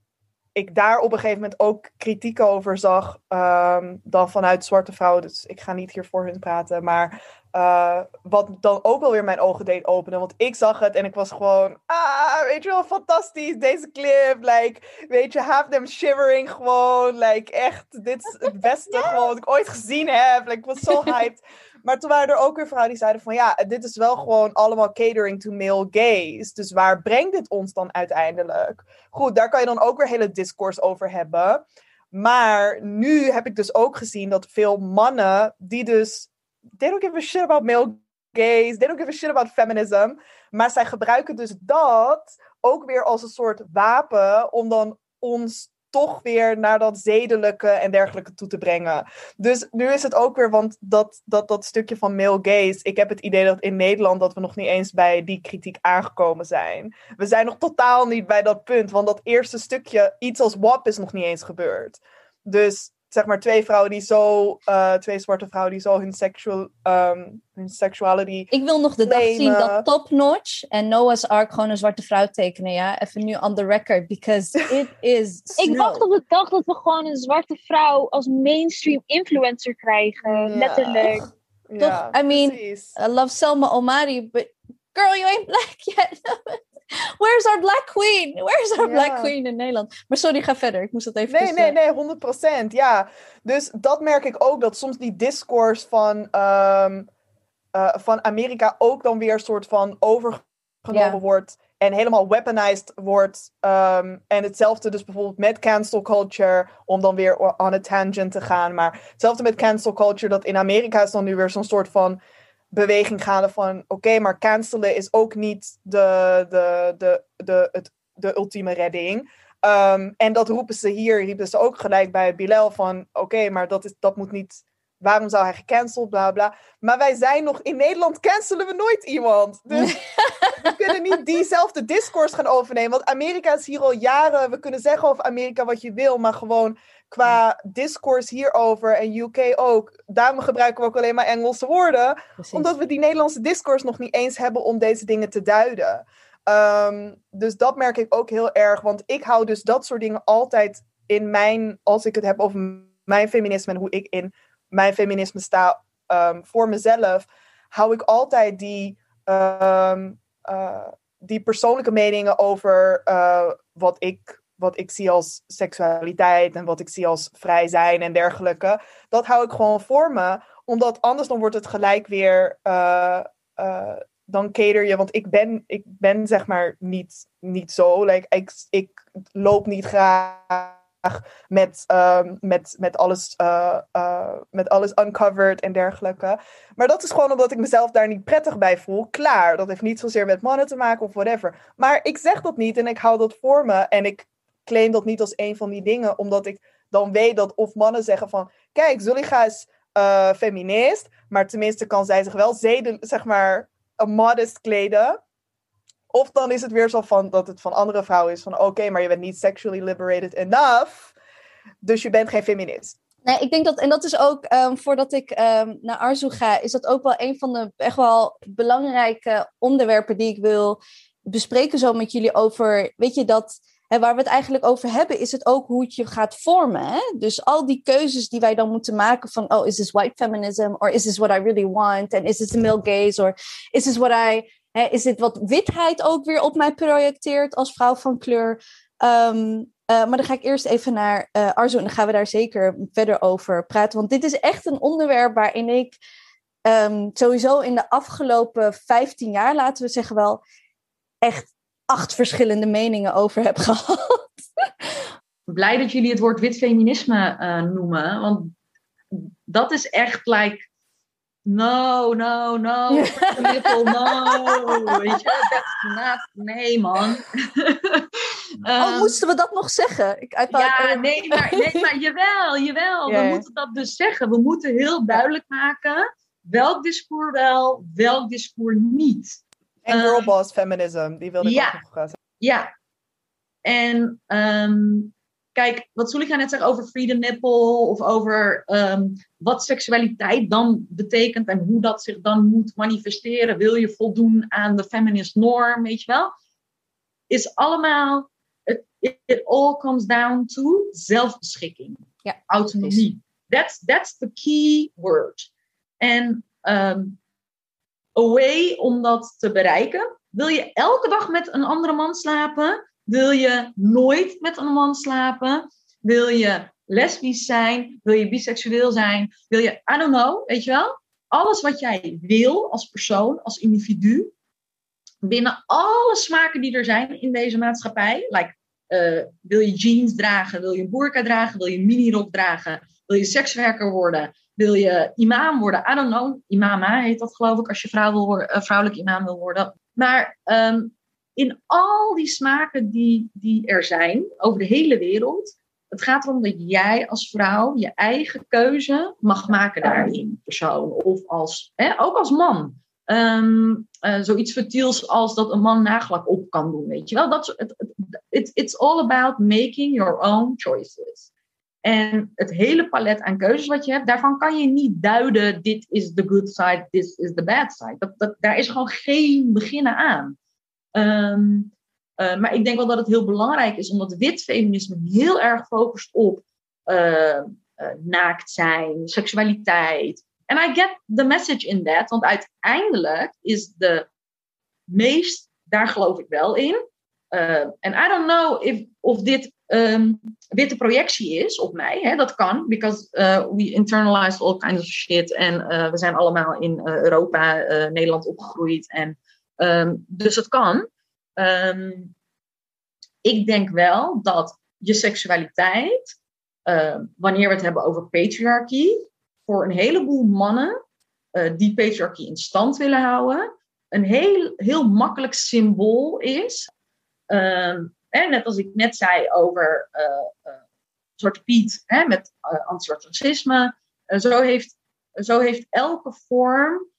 ik daar op een gegeven moment ook kritiek over zag um, dan vanuit zwarte vrouwen. Dus ik ga niet hier voor hun praten, maar uh, wat dan ook wel weer mijn ogen deed openen. Want ik zag het en ik was gewoon, ah, weet je wel, fantastisch, deze clip. Like, weet je, have them shivering gewoon. Like, echt, dit is het beste gewoon wat ik ooit gezien heb. Like, ik was zo hyped. Maar toen waren er ook weer vrouwen die zeiden van ja, dit is wel gewoon allemaal catering to male gaze. Dus waar brengt dit ons dan uiteindelijk? Goed, daar kan je dan ook weer hele discourse over hebben. Maar nu heb ik dus ook gezien dat veel mannen die dus they don't give a shit about male gaze, they don't give a shit about feminism, maar zij gebruiken dus dat ook weer als een soort wapen om dan ons toch weer naar dat zedelijke en dergelijke toe te brengen. Dus nu is het ook weer, want dat, dat, dat stukje van male gaze, ik heb het idee dat in Nederland dat we nog niet eens bij die kritiek aangekomen zijn. We zijn nog totaal niet bij dat punt, want dat eerste stukje, iets als WAP is nog niet eens gebeurd. Dus zeg maar twee vrouwen die zo, uh, twee zwarte vrouwen die zo hun, sexual, um, hun sexuality. Ik wil nog de dag zien dat Top Notch en Noah's Ark gewoon een zwarte vrouw tekenen, ja? Even nu on the record, because it is. Ik wacht op de dag dat we gewoon een zwarte vrouw als mainstream influencer krijgen, ja. letterlijk. Toch? I mean, precies. I love Selma Omari, but girl, you ain't black yet. Where's our black queen? Where's our black queen in Nederland? Maar sorry, ga verder. Ik moest dat even... Nee, nee, nee, 100 procent. Ja. Dus dat merk ik ook. Dat soms die discourse van, um, uh, van Amerika ook dan weer een soort van overgenomen wordt. En helemaal weaponized wordt. Um, en hetzelfde dus bijvoorbeeld met cancel culture. Om dan weer on a tangent te gaan. Maar hetzelfde met cancel culture. Dat in Amerika is dan nu weer zo'n soort van beweging gaande van oké, maar cancelen is ook niet de, de, de, de, het, de ultieme redding. Um, en dat roepen ze hier, riepen ze ook gelijk bij Bilal van oké, maar dat, is, dat moet niet. Waarom zou hij gecanceld, bla bla. Maar wij zijn nog in Nederland, cancelen we nooit iemand. Dus we kunnen niet diezelfde discourse gaan overnemen. Want Amerika is hier al jaren. We kunnen zeggen over Amerika wat je wil, maar gewoon qua discourse hierover en UK ook. Daarom gebruiken we ook alleen maar Engelse woorden. Omdat we die Nederlandse discourse nog niet eens hebben om deze dingen te duiden. Um, dus dat merk ik ook heel erg. Want ik hou dus dat soort dingen altijd in mijn, als ik het heb over mijn feminisme en hoe ik in mijn feminisme sta um, voor mezelf, hou ik altijd die, um, uh, die persoonlijke meningen over uh, wat ik wat ik zie als seksualiteit en wat ik zie als vrij zijn en dergelijke. Dat hou ik gewoon voor me. Omdat anders dan wordt het gelijk weer. Uh, uh, dan cater je, want ik ben, ik ben zeg maar niet, niet zo. Like, ik, ik loop niet graag met, um, met, met, alles, uh, met alles uncovered en dergelijke. Maar dat is gewoon omdat ik mezelf daar niet prettig bij voel. Klaar, dat heeft niet zozeer met mannen te maken of whatever. Maar ik zeg dat niet en ik hou dat voor me. En ik claim dat niet als een van die dingen, omdat ik dan weet dat of mannen zeggen van, kijk, Zuliga is uh, feminist, maar tenminste kan zij zich wel zeden, zeg maar, modest kleden. Of dan is het weer zo van dat het van andere vrouwen is van, oké, maar je bent niet sexually liberated enough, dus je bent geen feminist. Nee, ik denk dat, en dat is ook, um, voordat ik um, naar Arzu ga, is dat ook wel een van de echt wel belangrijke onderwerpen die ik wil bespreken zo met jullie over, weet je, dat en waar we het eigenlijk over hebben, is het ook hoe het je gaat vormen. Hè? Dus al die keuzes die wij dan moeten maken van, oh, is this white feminism? Or is this what I really want? En is this the male gaze? Or is this what I... Is dit wat witheid ook weer op mij projecteert als vrouw van kleur? Ehm, eh, maar dan ga ik eerst even naar uh, Arzo en dan gaan we daar zeker verder over praten. Want dit is echt een onderwerp waarin ik ehm, sowieso in de afgelopen 15 jaar, laten we zeggen wel, echt acht verschillende meningen over heb gehad. Blij dat jullie het woord wit feminisme uh, noemen, want dat is echt like no, no, no, no. Weet je, not, nee man. oh, moesten we dat nog zeggen? Ik, ja, nee maar, nee, maar jawel, jawel. We moeten dat dus zeggen. We moeten heel duidelijk maken welk discours wel, welk discours niet. En girlboss feminism, die wilde ik ja, ook nog zeggen. Ja, en um, kijk, wat Sulika net zei over freedom nipple of over um, wat seksualiteit dan betekent en hoe dat zich dan moet manifesteren. Wil je voldoen aan de feminist norm, weet je wel? Is allemaal, it, it all comes down to zelfbeschikking, ja, autonomie. That's, that's the key word. En um, a way om dat te bereiken. Wil je elke dag met een andere man slapen? Wil je nooit met een man slapen? Wil je lesbisch zijn? Wil je biseksueel zijn? Wil je, I don't know, weet je wel? Alles wat jij wil als persoon, als individu, binnen alle smaken die er zijn in deze maatschappij. Like, uh, wil je jeans dragen? Wil je een burka dragen? Wil je een minirok dragen? Wil je sekswerker worden? Wil je imam worden? I don't know. Imama heet dat geloof ik als je vrouw wil worden, uh, vrouwelijk imam wil worden. Maar um, in al die smaken die, die er zijn over de hele wereld. Het gaat erom dat jij als vrouw je eigen keuze mag maken daarin, persoon. Of als, hè, ook als man. Um, uh, zoiets vertiels als dat een man nagelak op kan doen, weet je wel. Dat, it's all about making your own choices. En het hele palet aan keuzes wat je hebt, daarvan kan je niet duiden: dit is the good side, this is the bad side. Dat, daar is gewoon geen beginnen aan. Um, uh, maar ik denk wel dat het heel belangrijk is, omdat wit feminisme heel erg focust op uh, uh, naakt zijn, seksualiteit. En I get the message in that, want uiteindelijk is de meest, daar geloof ik wel in. En I don't know if, of dit um, witte projectie is op mij. Hè? Dat kan, because we internalize all kinds of shit. En we zijn allemaal in Europa, Nederland opgegroeid. En Um, dus het kan. Um, ik denk wel dat je seksualiteit, wanneer we het hebben over patriarchie, voor een heleboel mannen die patriarchie in stand willen houden, een heel, heel makkelijk symbool is. Hè, net als ik net zei over uh, Zwarte Piet hè, met uh, anti-zwart racisme. zo, heeft, zo heeft elke vorm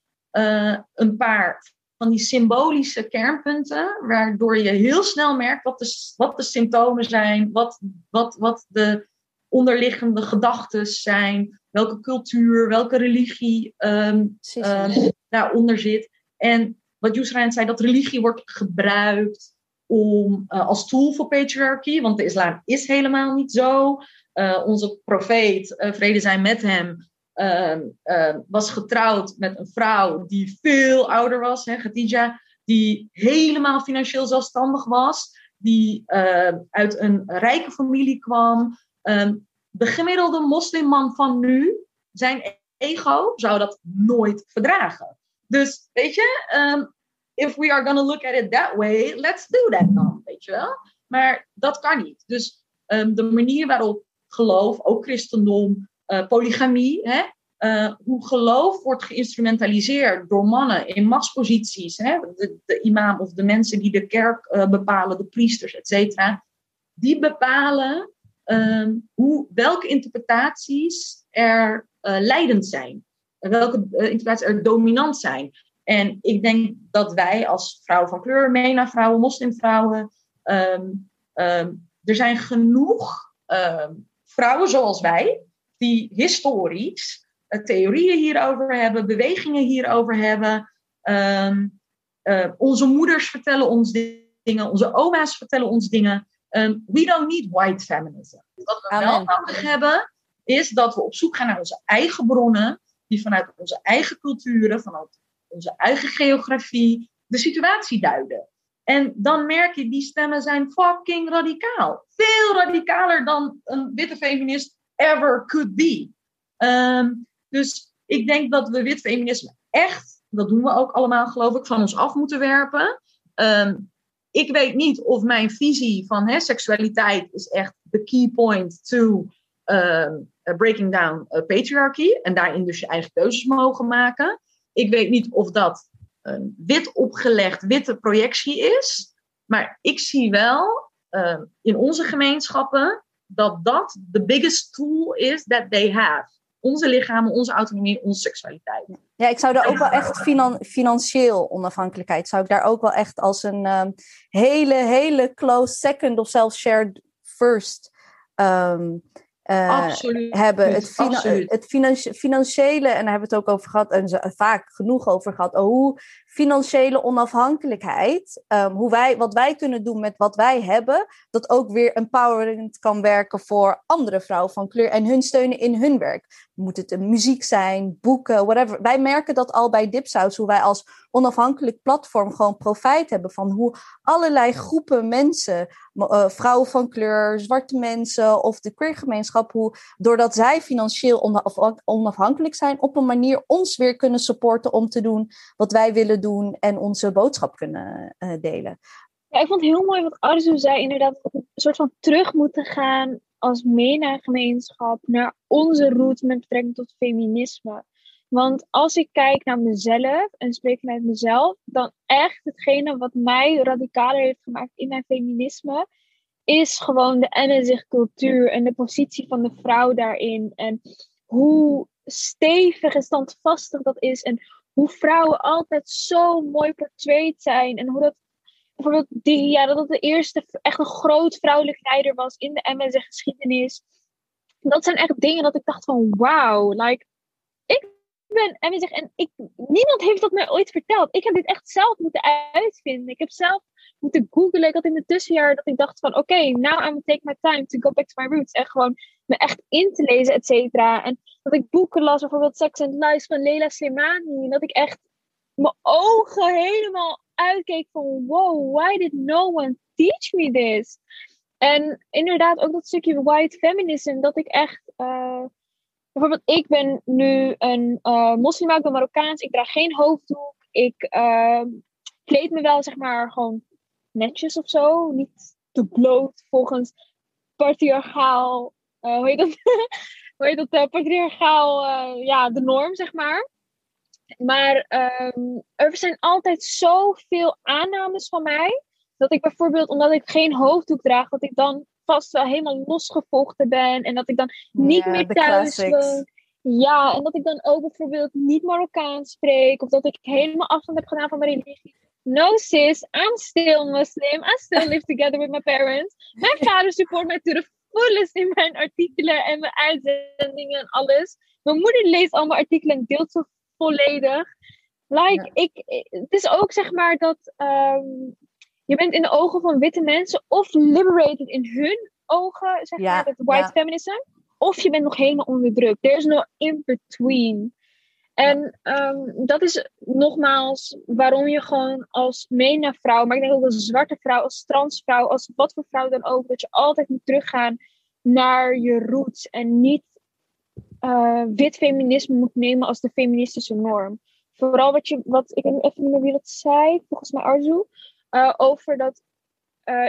een paar van die symbolische kernpunten, waardoor je heel snel merkt wat de, wat de symptomen zijn, wat, wat, wat de onderliggende gedachten zijn, welke cultuur, welke religie um, um, daaronder zit. En wat Yusra zei, dat religie wordt gebruikt om, uh, als tool voor patriarchy, want de islam is helemaal niet zo. Uh, onze profeet, uh, vrede zijn met hem, uh, uh, was getrouwd met een vrouw die veel ouder was, hè, Khadija, die helemaal financieel zelfstandig was, die uh, uit een rijke familie kwam. Ehm, de gemiddelde moslimman van nu, zijn ego zou dat nooit verdragen. Dus weet je, if we are gonna look at it that way, let's do that dan, weet je wel. Maar dat kan niet. Dus um, de manier waarop geloof, ook christendom, uh, polygamie. Hè? Uh, hoe geloof wordt geïnstrumentaliseerd door mannen in machtsposities. Hè? De, de, imam of de mensen die de kerk uh, bepalen, de priesters, et cetera. Die bepalen um, hoe, welke interpretaties er leidend zijn. Welke interpretaties er dominant zijn. En ik denk dat wij als vrouwen van kleur, MENA-vrouwen, moslimvrouwen... Um, um, er zijn genoeg vrouwen zoals wij die historisch uh, theorieën hierover hebben, bewegingen hierover hebben. Uh, onze moeders vertellen ons dingen, onze oma's vertellen ons dingen. We don't need white feminism. Wat we Amen. wel nodig hebben, is dat we op zoek gaan naar onze eigen bronnen, die vanuit onze eigen culturen, vanuit onze eigen geografie, de situatie duiden. En dan merk je, die stemmen zijn fucking radicaal. Veel radicaler dan een witte feminist ever could be. Ehm, dus ik denk dat we wit feminisme echt, dat doen we ook allemaal geloof ik, van ons af moeten werpen. Ehm, ik weet niet of mijn visie van hè, seksualiteit is echt de key point to uh, breaking down uh, patriarchy. En daarin dus je eigen keuzes mogen maken. Ik weet niet of dat een wit opgelegd witte projectie is. Maar ik zie wel uh, in onze gemeenschappen dat dat de biggest tool is that they have. Onze lichamen, onze autonomie, onze seksualiteit. Ja, ik zou daar ook wel echt finan financieel onafhankelijkheid, zou ik daar ook wel echt als een um, hele, hele close second of zelfs shared first um, uh, Absoluut. hebben. Het, fina Absoluut. het financi financiële, en daar hebben we het ook over gehad, en vaak genoeg over gehad, oh, hoe financiële onafhankelijkheid, um, hoe wij, wat wij kunnen doen met wat wij hebben, dat ook weer empowerend kan werken voor andere vrouwen van kleur en hun steunen in hun werk. Moet het muziek zijn, boeken, whatever. Wij merken dat al bij Dipsaus, hoe wij als onafhankelijk platform gewoon profijt hebben van hoe allerlei groepen mensen, uh, vrouwen van kleur, zwarte mensen of de queergemeenschap, hoe doordat zij financieel onaf onafhankelijk zijn, op een manier ons weer kunnen supporten om te doen wat wij willen doen en onze boodschap kunnen uh, delen. Ja, ik vond het heel mooi wat Arzu zei, inderdaad, een soort van terug moeten gaan als MENA-gemeenschap naar onze roots met betrekking tot feminisme. Want als ik kijk naar mezelf en spreek vanuit mezelf, dan echt hetgene wat mij radicaler heeft gemaakt in mijn feminisme, is gewoon de NSG cultuur en de positie van de vrouw daarin. En hoe stevig en standvastig dat is. En hoe vrouwen altijd zo mooi portrayed zijn. En hoe dat bijvoorbeeld die, ja, dat het de eerste echt een groot vrouwelijk leider was in de MSG geschiedenis. Dat zijn echt dingen dat ik dacht van wauw, like, ik ben MSG en ik, niemand heeft dat mij ooit verteld. Ik heb dit echt zelf moeten uitvinden. Ik heb zelf moeten googlen. Ik had in het tussenjaar dat ik dacht van oké, now I'm gonna take my time to go back to my roots. En gewoon me echt in te lezen, et cetera. En dat ik boeken las, bijvoorbeeld Sex and Lies van Leila Slimani. Dat ik echt mijn ogen helemaal uitkeek van wow, why did no one teach me this? En inderdaad ook dat stukje white feminism, dat ik echt... Uh, bijvoorbeeld, ik ben nu een uh, moslim, ik ben Marokkaans, ik draag geen hoofddoek. Ik uh, kleed me wel, zeg maar, gewoon netjes of zo. Niet te bloot volgens patriarchaal... Uh, hoe heet dat? hoe heet dat? patriarchaal, ja, de norm, zeg maar. Maar um, er zijn altijd zoveel aannames van mij. Dat ik bijvoorbeeld, omdat ik geen hoofddoek draag, dat ik dan vast wel helemaal losgevochten ben. En dat ik dan niet meer thuis woon. Ja, en dat ik dan ook bijvoorbeeld niet Marokkaans spreek. Of dat ik helemaal afstand heb gedaan van mijn religie. No sis, I'm still Muslim. I still live together with my parents. Mijn vader support mij to the fullest in mijn artikelen en mijn uitzendingen en alles. Mijn moeder leest al mijn artikelen en deelt ze volledig. Like, ik, het is ook zeg maar dat um, je bent in de ogen van witte mensen of liberated in hun ogen, zeg Ja, maar, het white ja. feminism. Of je bent nog helemaal onderdrukt. There's no in between. En um, dat is nogmaals waarom je gewoon als MENA-vrouw, maar ik denk ook als zwarte vrouw, als transvrouw, als wat voor vrouw dan ook, dat je altijd moet teruggaan naar je roots en niet uh, wit feminisme moet nemen als de feministische norm. Vooral wat je, wat ik even niet meer wie dat zei, volgens mij Arzu, uh, over dat,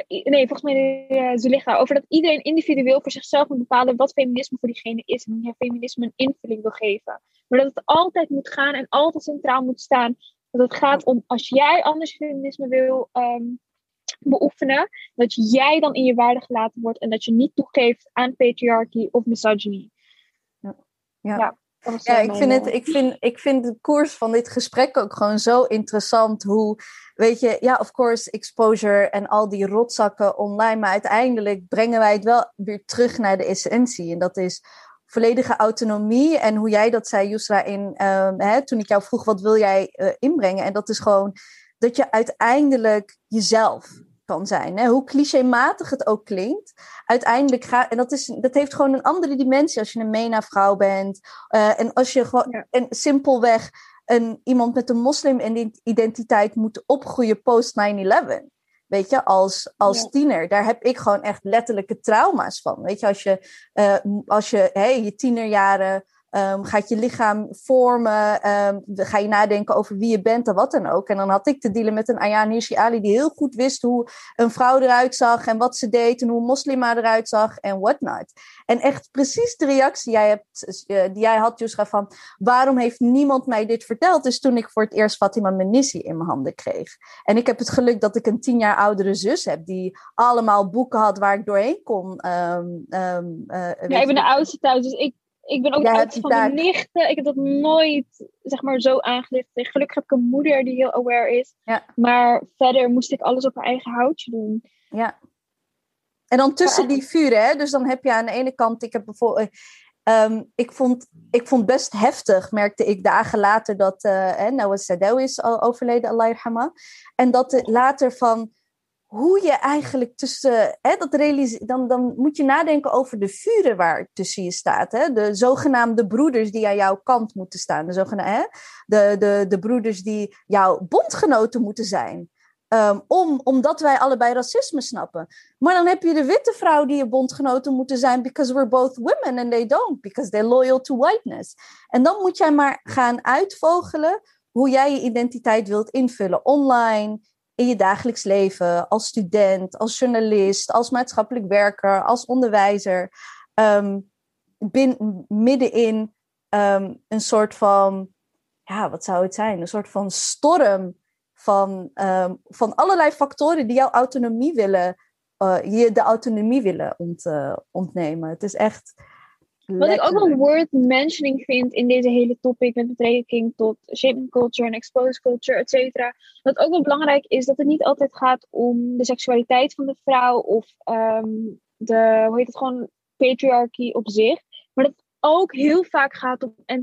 nee, volgens mij uh, Zulicha, over dat iedereen individueel voor zichzelf moet bepalen wat feminisme voor diegene is en hoe feminisme een invulling wil geven. Maar dat het altijd moet gaan en altijd centraal moet staan. Dat het gaat om als jij anders feminisme wil um, beoefenen, dat jij dan in je waarde gelaten wordt en dat je niet toegeeft aan patriarchy of misogyny. Ja. ja. Ja, ik vind, het, ik, vind, ik vind de koers van dit gesprek ook gewoon zo interessant. Hoe, weet je, ja, of course, exposure en al die rotzakken online. Maar uiteindelijk brengen wij het wel weer terug naar de essentie. En dat is volledige autonomie. En hoe jij dat zei, Yusra, in, uh, hè, toen ik jou vroeg, wat wil jij uh, inbrengen? En dat is gewoon dat je uiteindelijk jezelf kan zijn. Hè? Hoe clichématig het ook klinkt. Uiteindelijk gaat, en dat, is, dat heeft gewoon een andere dimensie als je een MENA-vrouw bent. Uh, en als je gewoon ja. en simpelweg een, iemand met een moslim-identiteit moet opgroeien post 9-11. Weet je, als, als tiener. Daar heb ik gewoon echt letterlijke trauma's van. Weet je, als je, uh, als je hey, je tienerjaren Um, gaat je lichaam vormen? Um, ga je nadenken over wie je bent en wat dan ook? En dan had ik te dealen met een Ayaan Hirsi Ali die heel goed wist hoe een vrouw eruit zag en wat ze deed en hoe een moslima eruit zag en whatnot. En echt precies de reactie jij hebt, eh, die jij had, Yusra, van waarom heeft niemand mij dit verteld? Is toen ik voor het eerst Fatima Menissi in mijn handen kreeg. En ik heb het geluk dat ik een tien jaar oudere zus heb die allemaal boeken had waar ik doorheen kon. Um, um, uh, ja, ik ben de oudste thuis, dus ik ik ben ook de oudste van mijn nichten. Ik heb dat nooit zeg maar, zo aangelicht. Gelukkig heb ik een moeder die heel aware is. Ja. Maar verder moest ik alles op mijn eigen houtje doen. Ja. En dan tussen die vuren, hè? dus dan heb je aan de ene kant, ik heb bijvoorbeeld, um, ik, vond, ik vond best heftig, merkte ik dagen later dat uh, Noah Sadou is al overleden, Allah. En dat later van, hoe je eigenlijk tussen. Hè, dat dan, dan moet je nadenken over de vuren waar tussen je staat. Hè? De zogenaamde broeders die aan jouw kant moeten staan. De, zogenaamde, hè? De, de, de broeders die jouw bondgenoten moeten zijn. Um, om, omdat wij allebei racisme snappen. Maar dan heb je de witte vrouw die je bondgenoten moeten zijn, because we're both women and they don't, because they're loyal to whiteness. En dan moet jij maar gaan uitvogelen hoe jij je identiteit wilt invullen online, in je dagelijks leven, als student, als journalist, als maatschappelijk werker, als onderwijzer, um, bin, middenin um, een soort van, ja, wat zou het zijn? Een soort van storm van, um, van allerlei factoren die jouw autonomie willen, uh, je de autonomie willen uh, ontnemen. Het is echt wat ik ook wel worth mentioning vind in deze hele topic met betrekking tot shaping culture en exposed culture, et cetera. Wat ook wel belangrijk is dat het niet altijd gaat om de seksualiteit van de vrouw of um, de, hoe heet het gewoon, patriarchy op zich. Maar dat het ook heel vaak gaat om eh,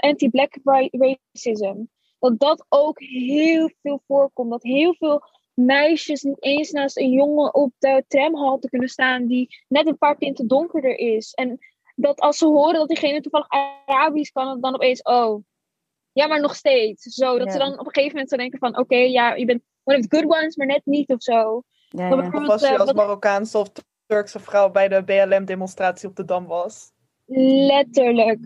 anti-black racism. Dat dat ook heel veel voorkomt. Dat heel veel meisjes niet eens naast een jongen op de tramhalte kunnen staan die net een paar tinten donkerder is. En dat als ze horen dat diegene toevallig Arabisch kan, dan opeens, oh, ja, maar nog steeds. Zo, dat ze dan op een gegeven moment zo denken van, oké, ja, je bent one of the good ones, maar net niet of zo. Ja, ja. Of was je eh, als Marokkaanse of Turkse vrouw bij de BLM-demonstratie op de Dam was. Letterlijk.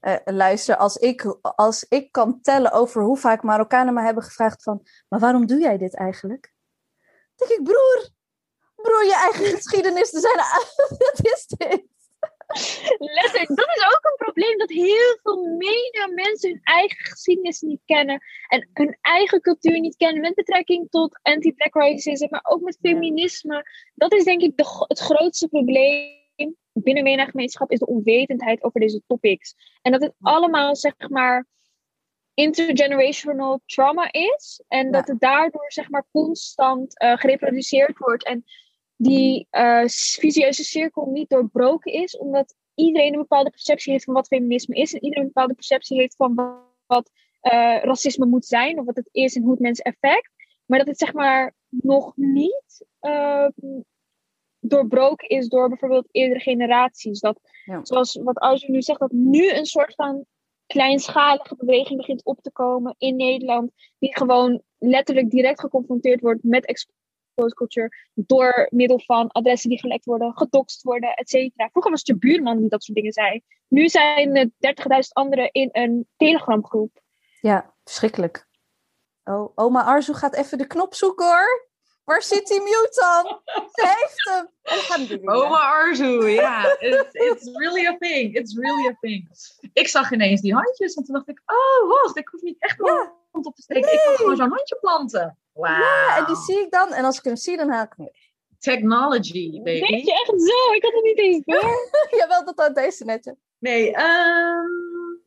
Uh, luister, als ik, als ik kan tellen over hoe vaak Marokkanen me hebben gevraagd van, maar waarom doe jij dit eigenlijk? Dan denk ik, broer, broer, je eigen geschiedenis te zijn, wat is dit? Letterlijk, dat is ook een probleem dat heel veel media mensen hun eigen geschiedenis niet kennen en hun eigen cultuur niet kennen met betrekking tot anti-black racism, maar ook met feminisme. Dat is denk ik de, het grootste probleem binnen MENA-gemeenschap is de onwetendheid over deze topics. En dat het allemaal, zeg maar, intergenerational trauma is. En dat het daardoor, zeg maar, constant uh, gereproduceerd wordt. En die uh, visieuze cirkel niet doorbroken is, omdat iedereen een bepaalde perceptie heeft van wat feminisme is en iedereen een bepaalde perceptie heeft van wat uh, racisme moet zijn of wat het is en hoe het mensen effect. Maar dat het zeg maar nog niet uh, doorbroken is door bijvoorbeeld eerdere generaties. Dat, Zoals wat Arzu nu zegt, dat nu een soort van kleinschalige beweging begint op te komen in Nederland, die gewoon letterlijk direct geconfronteerd wordt met culture door middel van adressen die gelekt worden, gedoxt worden, et cetera. Vroeger was het je buurman die dat soort dingen zei. Nu zijn er 30.000 anderen in een telegramgroep. Ja, verschrikkelijk. Oh, oma Arzu gaat even de knop zoeken hoor. Waar zit die mute dan? Ze heeft hem. Oma Arzu, ja. It's, it's really a thing. It's really a thing. Ik zag ineens die handjes en toen dacht ik, oh wacht, ik hoef niet echt ja. Hand op te steken. Ik kan gewoon zo'n handje planten. Ja, en die zie ik dan. En als ik hem zie, dan haal ik hem weer. Technology, baby. Weet je echt zo? Ik had het niet eens door. Jawel, dat had deze netje. Nee, um,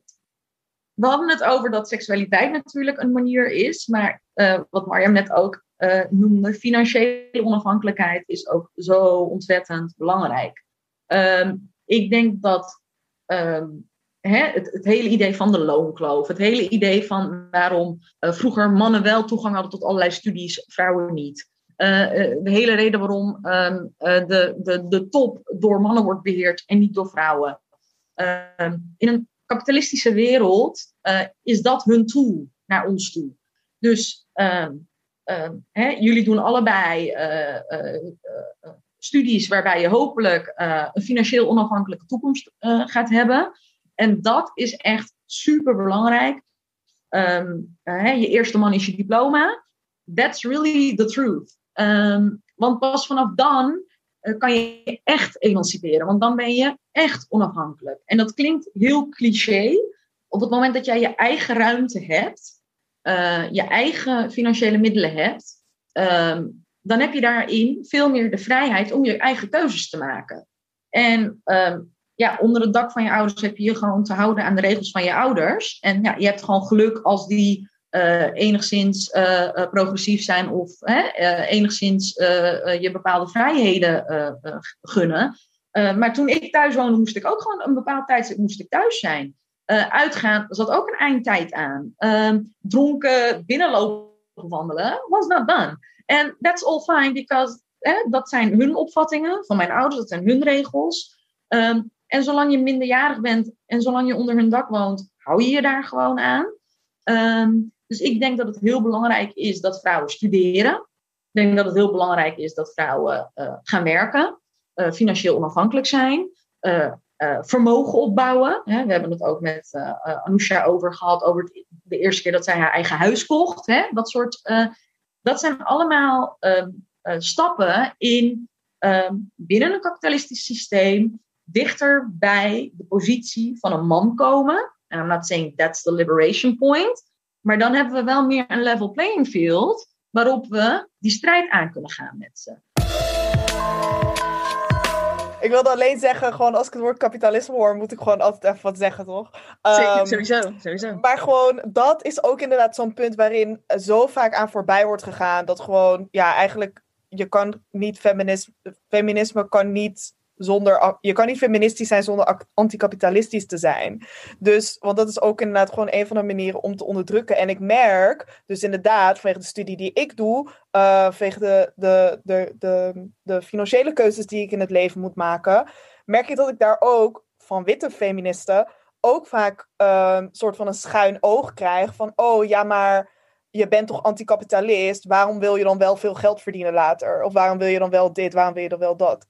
we hadden het over dat seksualiteit natuurlijk een manier is. Maar uh, wat Marjam net ook uh, noemde, financiële onafhankelijkheid is ook zo ontzettend belangrijk. Um, ik denk dat um, hè, het, het, hele idee van de loonkloof, het hele idee van waarom uh, vroeger mannen wel toegang hadden tot allerlei studies, vrouwen niet. Uh, de hele reden waarom um, de, de, de top door mannen wordt beheerd en niet door vrouwen. Uh, in een kapitalistische wereld is dat hun tool naar ons toe. Dus ehm, hè, jullie doen allebei studies waarbij je hopelijk een financieel onafhankelijke toekomst gaat hebben. En dat is echt super belangrijk. Ehm, je eerste man is je diploma. That's really the truth. Ehm, want pas vanaf dan kan je echt emanciperen. Want dan ben je echt onafhankelijk. En dat klinkt heel cliché. Op het moment dat jij je eigen ruimte hebt, uh, je eigen financiële middelen hebt, ehm, dan heb je daarin veel meer de vrijheid om je eigen keuzes te maken. En ja, onder het dak van je ouders heb je je gewoon te houden aan de regels van je ouders. En ja, je hebt gewoon geluk als die uh, enigszins uh, progressief zijn of enigszins je bepaalde vrijheden gunnen. maar toen ik thuis woonde, moest ik ook gewoon een bepaald tijdstip moest ik thuis zijn. uitgaan zat ook een eindtijd aan. Ehm, dronken binnenlopen wandelen was not done. En that's all fine, because dat zijn hun opvattingen van mijn ouders, dat zijn hun regels. Ehm, en zolang je minderjarig bent en zolang je onder hun dak woont, hou je je daar gewoon aan. Um, dus ik denk dat het heel belangrijk is dat vrouwen studeren. Ik denk dat het heel belangrijk is dat vrouwen uh, gaan werken, uh, financieel onafhankelijk zijn, uh, vermogen opbouwen. Hè, we hebben het ook met Anousha over gehad, over de eerste keer dat zij haar eigen huis kocht. Hè, dat, soort, dat zijn allemaal ehm, stappen in um, binnen een kapitalistisch systeem dichter bij de positie van een man komen. And I'm not saying that's the liberation point. Maar dan hebben we wel meer een level playing field waarop we die strijd aan kunnen gaan met ze. Ik wilde alleen zeggen, gewoon als ik het woord kapitalisme hoor, moet ik gewoon altijd even wat zeggen, toch? Zeker, um, sowieso, sowieso. Maar gewoon, dat is ook inderdaad zo'n punt waarin zo vaak aan voorbij wordt gegaan. Dat gewoon, ja, eigenlijk, je kan niet feminisme, feminisme kan niet zonder, je kan niet feministisch zijn zonder anticapitalistisch te zijn. Dus, want dat is ook inderdaad gewoon een van de manieren om te onderdrukken. En ik merk, dus inderdaad, vanwege de studie die ik doe, uh, vanwege de, de, de, de, de financiële keuzes die ik in het leven moet maken, merk ik dat ik daar ook van witte feministen ook vaak een uh, soort van een schuin oog krijg van, oh ja, maar je bent toch anticapitalist, waarom wil je dan wel veel geld verdienen later? Of waarom wil je dan wel dit, waarom wil je dan wel dat?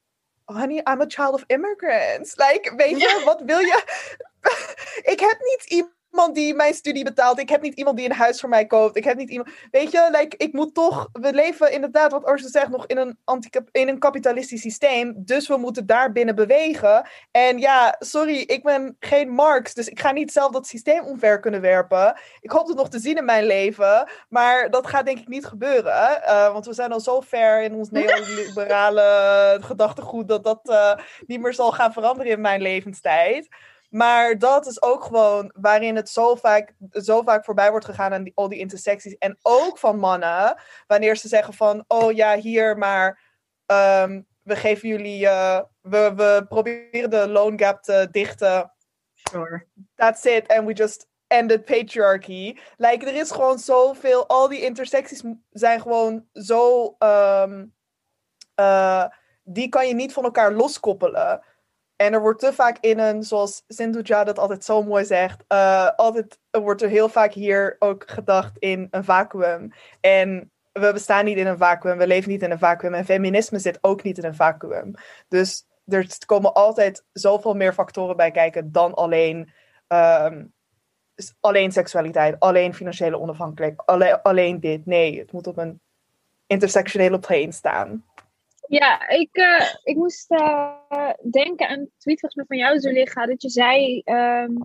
Honey, I'm a child of immigrants. Like, weet je, wat wil je? ik heb niet iemand die mijn studie betaalt. Ik heb niet iemand die een huis voor mij koopt. Ik heb niet iemand. Weet je, like, ik moet toch. We leven inderdaad, wat Orson zegt, nog in een, anti in een kapitalistisch systeem. Dus we moeten daar binnen bewegen. En ja, sorry, ik ben geen Marx. Dus ik ga niet zelf dat systeem omver kunnen werpen. Ik hoop het nog te zien in mijn leven. Maar dat gaat denk ik niet gebeuren. Uh, want we zijn al zo ver in ons neoliberale gedachtegoed dat dat uh, niet meer zal gaan veranderen in mijn levenstijd. Maar dat is ook gewoon waarin het zo vaak, zo vaak voorbij wordt gegaan aan die, al die intersecties. En ook van mannen, wanneer ze zeggen van, oh ja, hier, maar um, we geven jullie, uh, we, we proberen de loan gap te dichten. Sure. That's it. And we just ended patriarchy. Like, er is gewoon zoveel, al die intersecties zijn gewoon zo, um, uh, die kan je niet van elkaar loskoppelen. En er wordt te vaak in een, zoals Sindhuja dat altijd zo mooi zegt, uh, altijd er wordt er heel vaak hier ook gedacht in een vacuüm. En we bestaan niet in een vacuüm, we leven niet in een vacuüm. En feminisme zit ook niet in een vacuüm. Dus er komen altijd zoveel meer factoren bij kijken dan alleen, um, alleen seksualiteit, alleen financiële onafhankelijkheid, alleen, alleen dit. Nee, het moet op een intersectionele plane staan. Ja, ik, uh, ik moest uh, denken aan een tweet volgens mij van jou, Zuliga, dat je zei um,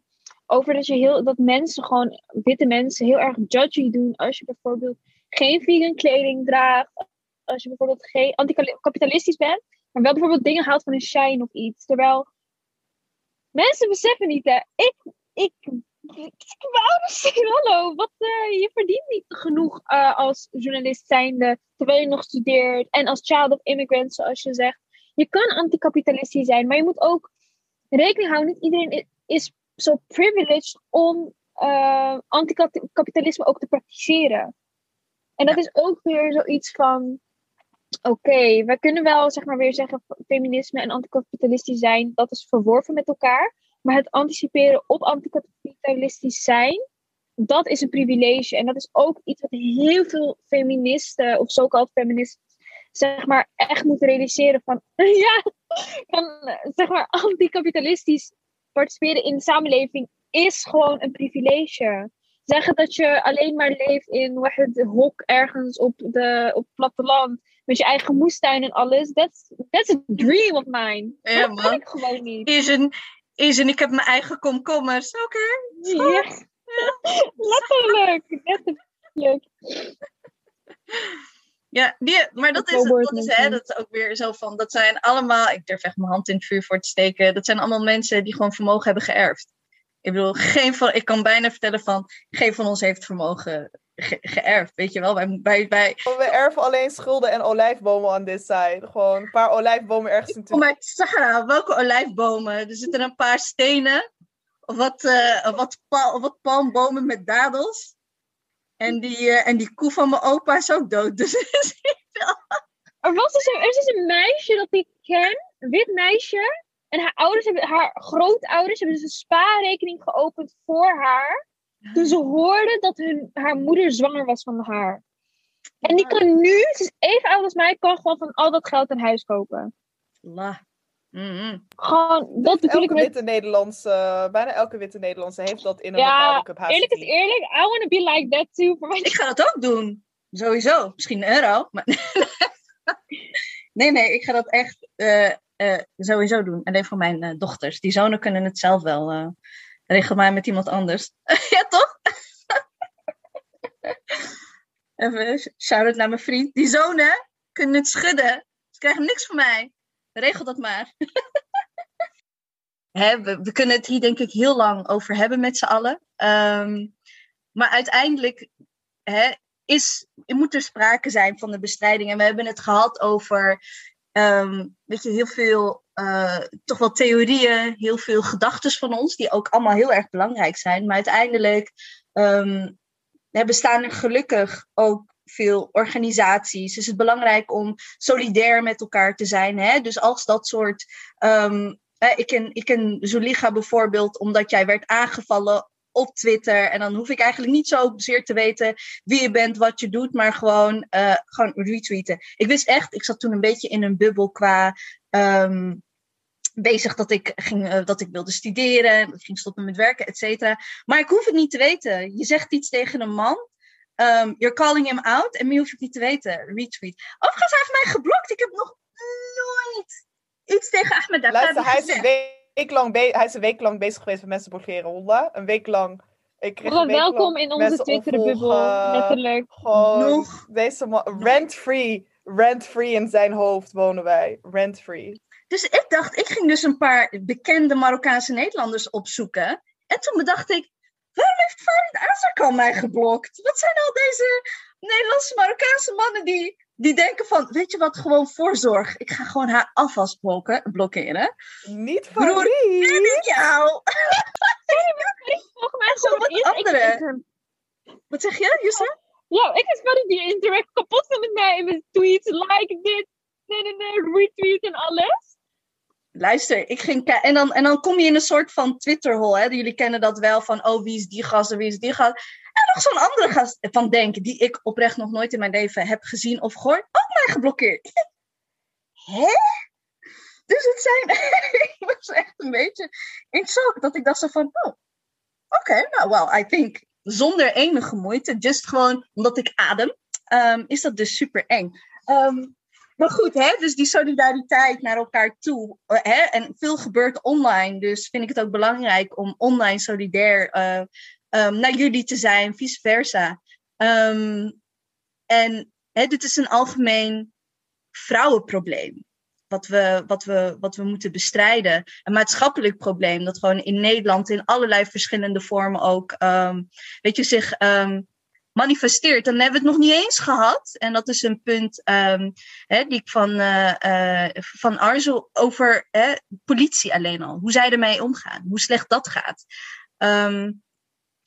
over dat, je heel, dat mensen gewoon, witte mensen, heel erg judgy doen als je bijvoorbeeld geen vegan kleding draagt, als je bijvoorbeeld geen anticapitalistisch bent, maar wel bijvoorbeeld dingen haalt van een shine of iets. Terwijl mensen beseffen niet, hè, ik, ik mijn ouders zeggen, hallo, wat, uh, je verdient niet genoeg uh, als journalist zijnde, terwijl je nog studeert. En als child of immigrant, zoals je zegt. Je kan anticapitalistisch zijn, maar je moet ook rekening houden. Niet iedereen is zo privileged om uh, anticapitalisme ook te praktiseren. En dat is ook weer zoiets van, oké, okay, we kunnen wel zeg maar weer zeggen, feminisme en anticapitalistisch zijn, dat is verworven met elkaar. Maar het anticiperen op anticapitalistisch zijn dat is een privilege. En dat is ook iets wat heel veel feministen of zo-called feministen zeg maar echt moeten realiseren van ja, van zeg maar anticapitalistisch participeren in de samenleving is gewoon een privilege. Zeggen dat je alleen maar leeft in het hok ergens op, de, op het platteland met je eigen moestuin en alles, that's, that's a dream of mine. Ja, dat kan ik gewoon niet. Is een, is een ik heb mijn eigen komkommers. Oké. Okay. Ja. Letterlijk, letterlijk. Ja, die, maar dat is, dat is, hè, dat is ook weer zo van, dat zijn allemaal, ik durf echt mijn hand in het vuur voor te steken, dat zijn allemaal mensen die gewoon vermogen hebben geërfd. Ik bedoel, geen van, ik kan bijna vertellen van, geen van ons heeft vermogen ge geërfd, weet je wel. Wij, wij, wij... We erven alleen schulden en olijfbomen aan dit side. Gewoon een paar olijfbomen ergens in Oh, maar Sarah, welke olijfbomen? Er zitten een paar stenen, wat, uh, wat, pal wat palmbomen met dadels. En die, uh, en die koe van mijn opa is ook dood. Dus er, was dus een, er is dus een meisje dat ik ken, een wit meisje. En haar ouders hebben, haar grootouders hebben dus een spaarrekening geopend voor haar. Toen ze hoorde dat hun, haar moeder zwanger was van haar. En die kan nu, ze is even oud als mij, kan gewoon van al dat geld een huis kopen. La. Mm -hmm. Gewoon, dat bedoel elke witte Nederlandse, bijna elke witte Nederlandse heeft dat in een ja, bepaalde cup eerlijk is eerlijk, I want to be like that too. For ik ga dat ook doen. Sowieso. Misschien een euro. Maar nee, nee, ik ga dat echt uh, uh, sowieso doen. Alleen voor mijn uh, dochters. Die zonen kunnen het zelf wel. Regel maar met iemand anders. ja, toch? Even shout-out naar mijn vriend. Die zonen kunnen het schudden. Ze krijgen niks van mij. Regel dat maar. We, kunnen het hier denk ik heel lang over hebben met z'n allen. Um, maar uiteindelijk hè, is, moet er sprake zijn van de bestrijding. En we hebben het gehad over um, weet je, heel veel, uh, toch wel theorieën, heel veel gedachten van ons, die ook allemaal heel erg belangrijk zijn. Maar uiteindelijk um, bestaan er gelukkig ook veel organisaties. Is het belangrijk om solidair met elkaar te zijn. Hè? Dus als dat soort. Um, ik ken, ik ken Zuliga bijvoorbeeld, omdat jij werd aangevallen op Twitter. En dan hoef ik eigenlijk niet zo zeer te weten wie je bent, wat je doet, maar gewoon, uh, gewoon retweeten. Ik wist echt, ik zat toen een beetje in een bubbel qua. Um, bezig dat ik, ging, uh, dat ik wilde studeren, dat ik ging stoppen met werken, et cetera. Maar ik hoef het niet te weten. Je zegt iets tegen een man Um, you're calling him out. En meer hoef het niet te weten. Retweet. Overigens, hij heeft mij geblokt. Ik heb nog nooit iets tegen Ahmed Luister, hij week lang hij is een week lang bezig geweest met mensen blokkeren, Holla. Een week lang. Ik kreeg een week welkom in onze Twitter-bubbel. Letterlijk. Gewoon nog. Deze man, rent-free. Rent-free in zijn hoofd wonen wij. Rent-free. Dus ik dacht, ik ging dus een paar bekende Marokkaanse Nederlanders opzoeken. En toen bedacht ik, Waarom heeft Farid Azarkan mij geblokt? Wat zijn al deze Nederlandse Marokkaanse mannen die, die denken van, weet je wat, gewoon voorzorg. Ik ga gewoon haar afwas blokkeren. Niet Broer, niet jou. Volgens mij zo wat andere. Wat zeg je, Jussa? Ja, ik is Farid die interact kapot met mij in mijn tweets. Like dit, retweet en alles luister, ik ging en dan, en dan kom je in een soort van Twitterhol. Hè? Jullie kennen dat wel van, oh, wie is die gast en wie is die gast. En nog zo'n andere gast van Denken, die ik oprecht nog nooit in mijn leven heb gezien of gehoord, ook mij geblokkeerd. Hè? Dus het zijn, ik was echt een beetje in shock dat ik dacht zo van, oh, oké, nou, well, I think, zonder enige moeite, just gewoon omdat ik adem, um, is dat dus super eng. Um, maar goed, hè, dus die solidariteit naar elkaar toe. Eh, hè, en veel gebeurt online. Dus vind ik het ook belangrijk om online solidair uh, um, naar jullie te zijn, vice versa. Um, en dit is een algemeen vrouwenprobleem. Wat we, wat, we, wat we moeten bestrijden. Een maatschappelijk probleem. Dat gewoon in Nederland in allerlei verschillende vormen ook. Um, weet je, zich manifesteert. Dan hebben we het nog niet eens gehad. En dat is een punt um, hè, die ik van, uh, uh, van Arzo over hè, politie alleen al. Hoe zij ermee omgaan. Hoe slecht dat gaat. Um,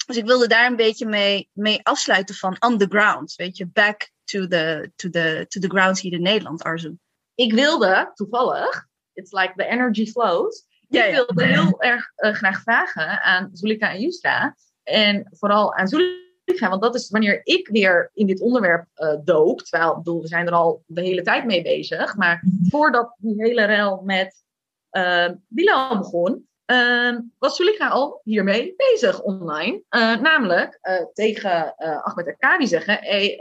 dus ik wilde daar een beetje mee, mee afsluiten van on the ground. Weet je, back to the, to the, to the ground hier in Nederland, Arzo. Ik wilde toevallig, it's like the energy flows. Ja, ik wilde heel erg uh, graag vragen aan Zulika en Yusra En vooral aan Zulika, want dat is wanneer ik weer in dit onderwerp uh, dook. Terwijl, ik bedoel, we zijn er al de hele tijd mee bezig. Maar voordat die hele rel met uh, Bilal begon, uh, was Zulika al hiermee bezig online. Uh, namelijk tegen Ahmed Akari zeggen: hey,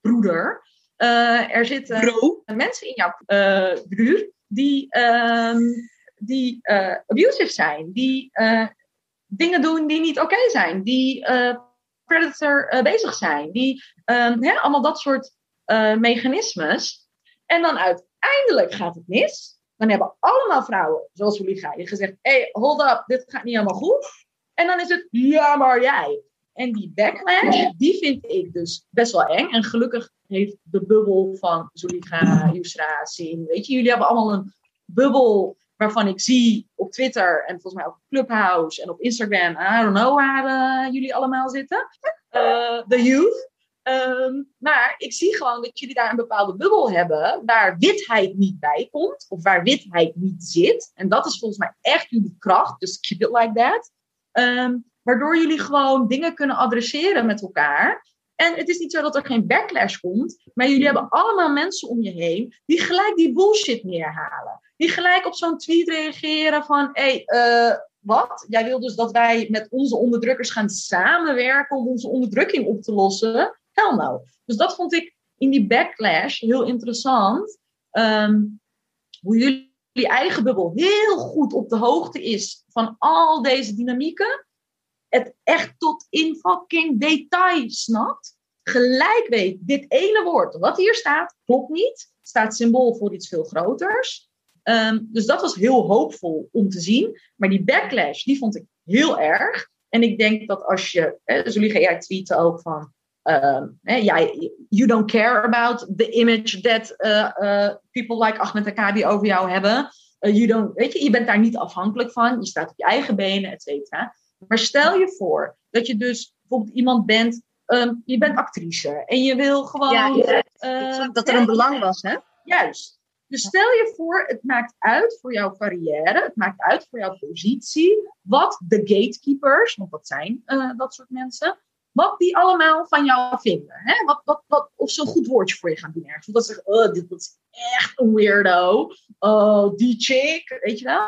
broeder, er zitten Bro. mensen in jouw buurt die, ehm, die abusive zijn, die dingen doen die niet oké okay zijn, die predator bezig zijn, die hè, allemaal dat soort mechanismes. En dan uiteindelijk gaat het mis. Dan hebben allemaal vrouwen, zoals je gezegd: hey, hold up, dit gaat niet helemaal goed. En dan is het, ja, maar jij. En die backlash, die vind ik dus best wel eng. En gelukkig heeft de bubbel van Zulika, Yusra, Sin, weet je, jullie hebben allemaal een bubbel waarvan ik zie op Twitter en volgens mij ook op Clubhouse en op Instagram, I don't know waar uh, jullie allemaal zitten. Uh, the youth. Um, maar ik zie gewoon dat jullie daar een bepaalde bubbel hebben waar witheid niet bij komt of waar witheid niet zit. En dat is volgens mij echt jullie kracht. Dus keep it like that. Um, waardoor jullie gewoon dingen kunnen adresseren met elkaar. En het is niet zo dat er geen backlash komt, maar jullie hebben allemaal mensen om je heen die gelijk die bullshit neerhalen. Die gelijk op zo'n tweet reageren van, hé, hey, uh, wat? Jij wil dus dat wij met onze onderdrukkers gaan samenwerken om onze onderdrukking op te lossen? Hell no. Dus dat vond ik in die backlash heel interessant. Um, hoe jullie eigen bubbel heel goed op de hoogte is van al deze dynamieken. Het echt tot in fucking detail snapt. Gelijk weet, dit ene woord wat hier staat, klopt niet. Staat symbool voor iets veel groters. Um, dus dat was heel hoopvol om te zien. Maar die backlash, die vond ik heel erg. En ik denk dat als je, eh, dus jullie jij tweeten ook van, um, ja, you don't care about the image that uh, uh, people like Ahmed Akabi over jou hebben. Uh, you don't, weet je, je bent daar niet afhankelijk van. Je staat op je eigen benen, et cetera. Maar stel je voor dat je dus bijvoorbeeld iemand bent, um, je bent actrice en je wil gewoon. Ja, ja. dat er een belang was, hè? Juist. Dus stel je voor, het maakt uit voor jouw carrière, het maakt uit voor jouw positie, wat de gatekeepers, want dat zijn dat soort mensen, wat die allemaal van jou vinden. Hè? Wat, wat, wat, of ze een goed woordje voor je gaan doen ergens. Of dat ze zeggen, oh, dit is echt een weirdo. Oh, die chick, weet je wel.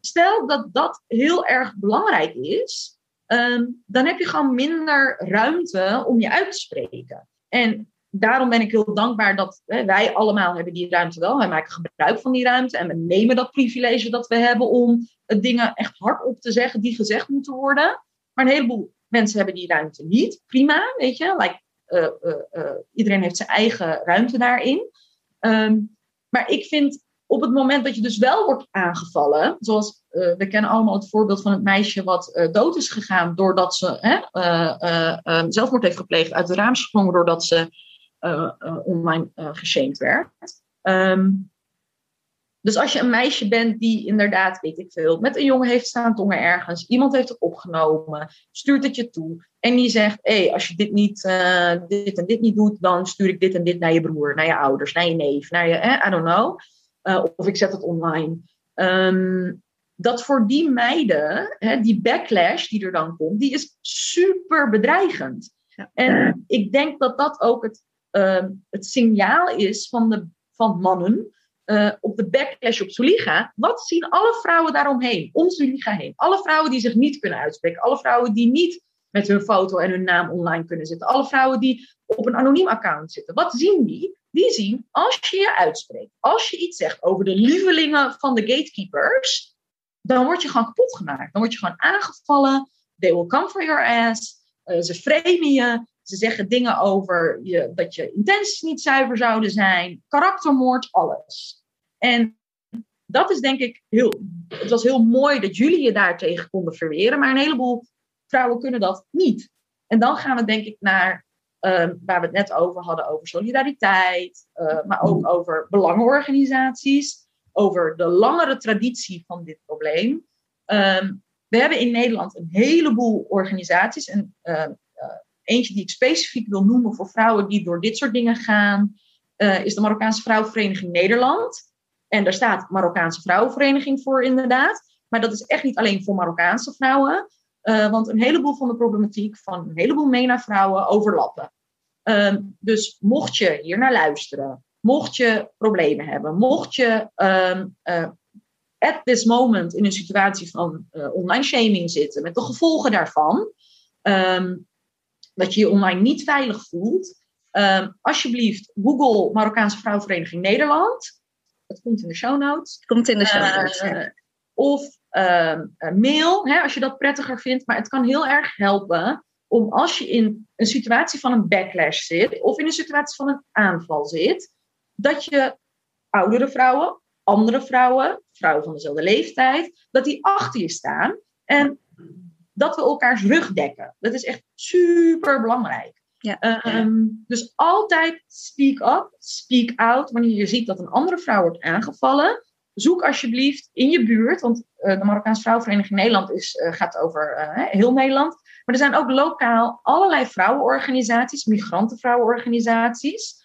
Stel dat dat heel erg belangrijk is, um, dan heb je gewoon minder ruimte om je uit te spreken. En daarom ben ik heel dankbaar dat hè, wij allemaal hebben die ruimte wel. Wij maken gebruik van die ruimte en we nemen dat privilege dat we hebben om dingen echt hard op te zeggen die gezegd moeten worden. Maar een heleboel Mensen hebben die ruimte niet. Prima, weet je. Like, uh, uh, iedereen heeft zijn eigen ruimte daarin. Um, maar ik vind op het moment dat je dus wel wordt aangevallen, zoals we kennen allemaal het voorbeeld van het meisje wat dood is gegaan doordat ze um, zelfmoord heeft gepleegd, uit de raam gesprongen doordat ze online geshamed werd. Um, dus als je een meisje bent die inderdaad, weet ik veel, met een jongen heeft staan tongen ergens, iemand heeft het opgenomen, stuurt het je toe en die zegt, hé, hey, als je dit, niet, uh, dit en dit niet doet, dan stuur ik dit en dit naar je broer, naar je ouders, naar je neef, naar je, eh, I don't know. Uh, of ik zet het online. Um, dat voor die meiden, hè, die backlash die er dan komt, die is super bedreigend. Ja. En ik denk dat dat ook het, uh, het signaal is van, de, van mannen uh, op de backlash op Zuliga, wat zien alle vrouwen daaromheen, om Zuliga heen? Alle vrouwen die zich niet kunnen uitspreken, alle vrouwen die niet met hun foto en hun naam online kunnen zitten, alle vrouwen die op een anoniem account zitten. Wat zien die? Die zien, als je je uitspreekt, als je iets zegt over de lievelingen van de gatekeepers, dan word je gewoon kapot gemaakt. Dan word je gewoon aangevallen. They will come for your ass. Uh, ze framen je. Ze zeggen dingen over je, dat je intenties niet zuiver zouden zijn. Karaktermoord, alles. En dat is denk ik heel. Het was heel mooi dat jullie je daartegen konden verweren, maar een heleboel vrouwen kunnen dat niet. En dan gaan we denk ik naar um, waar we het net over hadden, over solidariteit, uh, maar ook over belangenorganisaties, over de langere traditie van dit probleem. Um, we hebben in Nederland een heleboel organisaties. En uh, uh, eentje die ik specifiek wil noemen voor vrouwen die door dit soort dingen gaan, is de Marokkaanse Vrouwenvereniging Nederland. En daar staat Marokkaanse Vrouwenvereniging voor, inderdaad. Maar dat is echt niet alleen voor Marokkaanse vrouwen. Uh, want een heleboel van de problematiek van een heleboel MENA-vrouwen overlappen. Ehm, dus mocht je hier naar luisteren, mocht je problemen hebben, mocht je um, uh, at this moment in een situatie van uh, online shaming zitten, met de gevolgen daarvan, um, dat je je online niet veilig voelt, alsjeblieft Google Marokkaanse Vrouwenvereniging Nederland. Het komt in de show notes. Komt in de show notes. Of mail, hè, als je dat prettiger vindt. Maar het kan heel erg helpen om als je in een situatie van een backlash zit, of in een situatie van een aanval zit, dat je oudere vrouwen, andere vrouwen, vrouwen van dezelfde leeftijd, dat die achter je staan en dat we elkaars rug dekken. Dat is echt super belangrijk. Ja. Um, dus altijd speak up, speak out wanneer je ziet dat een andere vrouw wordt aangevallen. Zoek alsjeblieft in je buurt, want uh, de Marokkaanse Vrouwenvereniging Nederland is, uh, gaat over uh, heel Nederland. Maar er zijn ook lokaal allerlei vrouwenorganisaties, migrantenvrouwenorganisaties,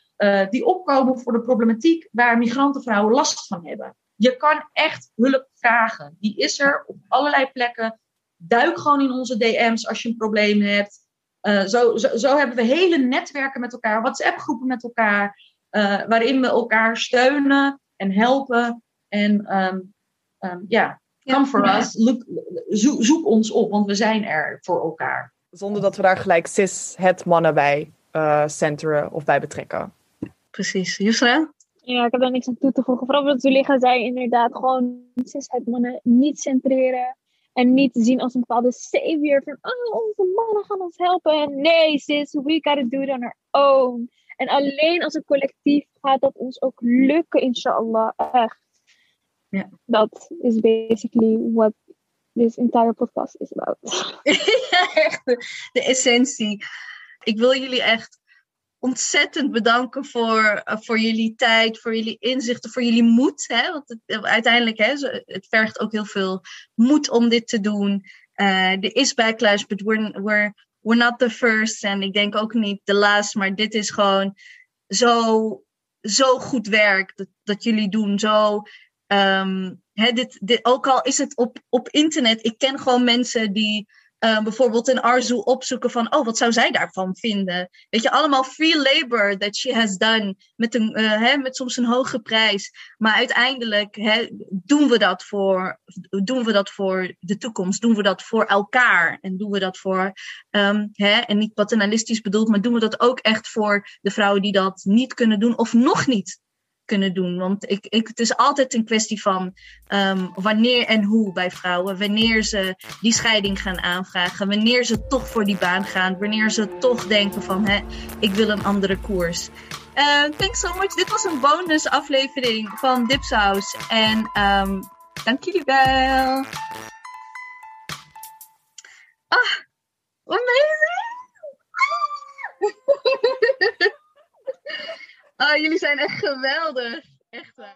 die opkomen voor de problematiek waar migrantenvrouwen last van hebben. Je kan echt hulp vragen. Die is er op allerlei plekken. Duik gewoon in onze DM's als je een probleem hebt. Zo, zo, zo, hebben we hele netwerken met elkaar, WhatsApp-groepen met elkaar, waarin we elkaar steunen en helpen. En um, um, ja, come for ja. us. Look, zoek, zoek, ons op, want we zijn er voor elkaar. Zonder dat we daar gelijk cis het mannen bij uh, centeren of bij betrekken. Precies. Yusra? Ja, ik heb daar niks aan toe te voegen. Vooral wat Zuliga zei, inderdaad, gewoon cis het mannen niet centreren. En niet zien als een bepaalde savior van, oh, onze mannen gaan ons helpen. Nee, sis, we gotta do it on our own. En alleen als een collectief gaat dat ons ook lukken, inshallah. Echt. Dat is basically what this entire podcast is about. ja, echt de, de, essentie. Ik wil jullie echt ontzettend bedanken voor, uh, voor jullie tijd, voor jullie inzichten, voor jullie moed. Hè? Want het, uiteindelijk, hè, het vergt ook heel veel moed om dit te doen. Uh, er is backlash, but we're, we're, we're not the first. En ik denk ook niet the last, maar dit is gewoon zo, zo goed werk dat, dat jullie doen. Zo Um, dit, dit, ook al is het op, op internet, ik ken gewoon mensen die uh, bijvoorbeeld een Arzu opzoeken van, oh, wat zou zij daarvan vinden? Weet je, allemaal free labor that she has done, met, een, hè, met soms een hoge prijs. Maar uiteindelijk hè, doen, we dat voor, doen we dat voor de toekomst, doen we dat voor elkaar en doen we dat voor, um, en niet paternalistisch bedoeld, maar doen we dat ook echt voor de vrouwen die dat niet kunnen doen of nog niet kunnen doen. Want ik, ik, het is altijd een kwestie van um, wanneer en hoe bij vrouwen. Wanneer ze die scheiding gaan aanvragen. Wanneer ze toch voor die baan gaan. Wanneer ze toch denken van hè, ik wil een andere koers. Uh, thanks so much. Dit was een bonus aflevering van Dipsaus. En um, dank jullie wel. Ah, amazing! Ah, jullie zijn echt geweldig. Echt waar.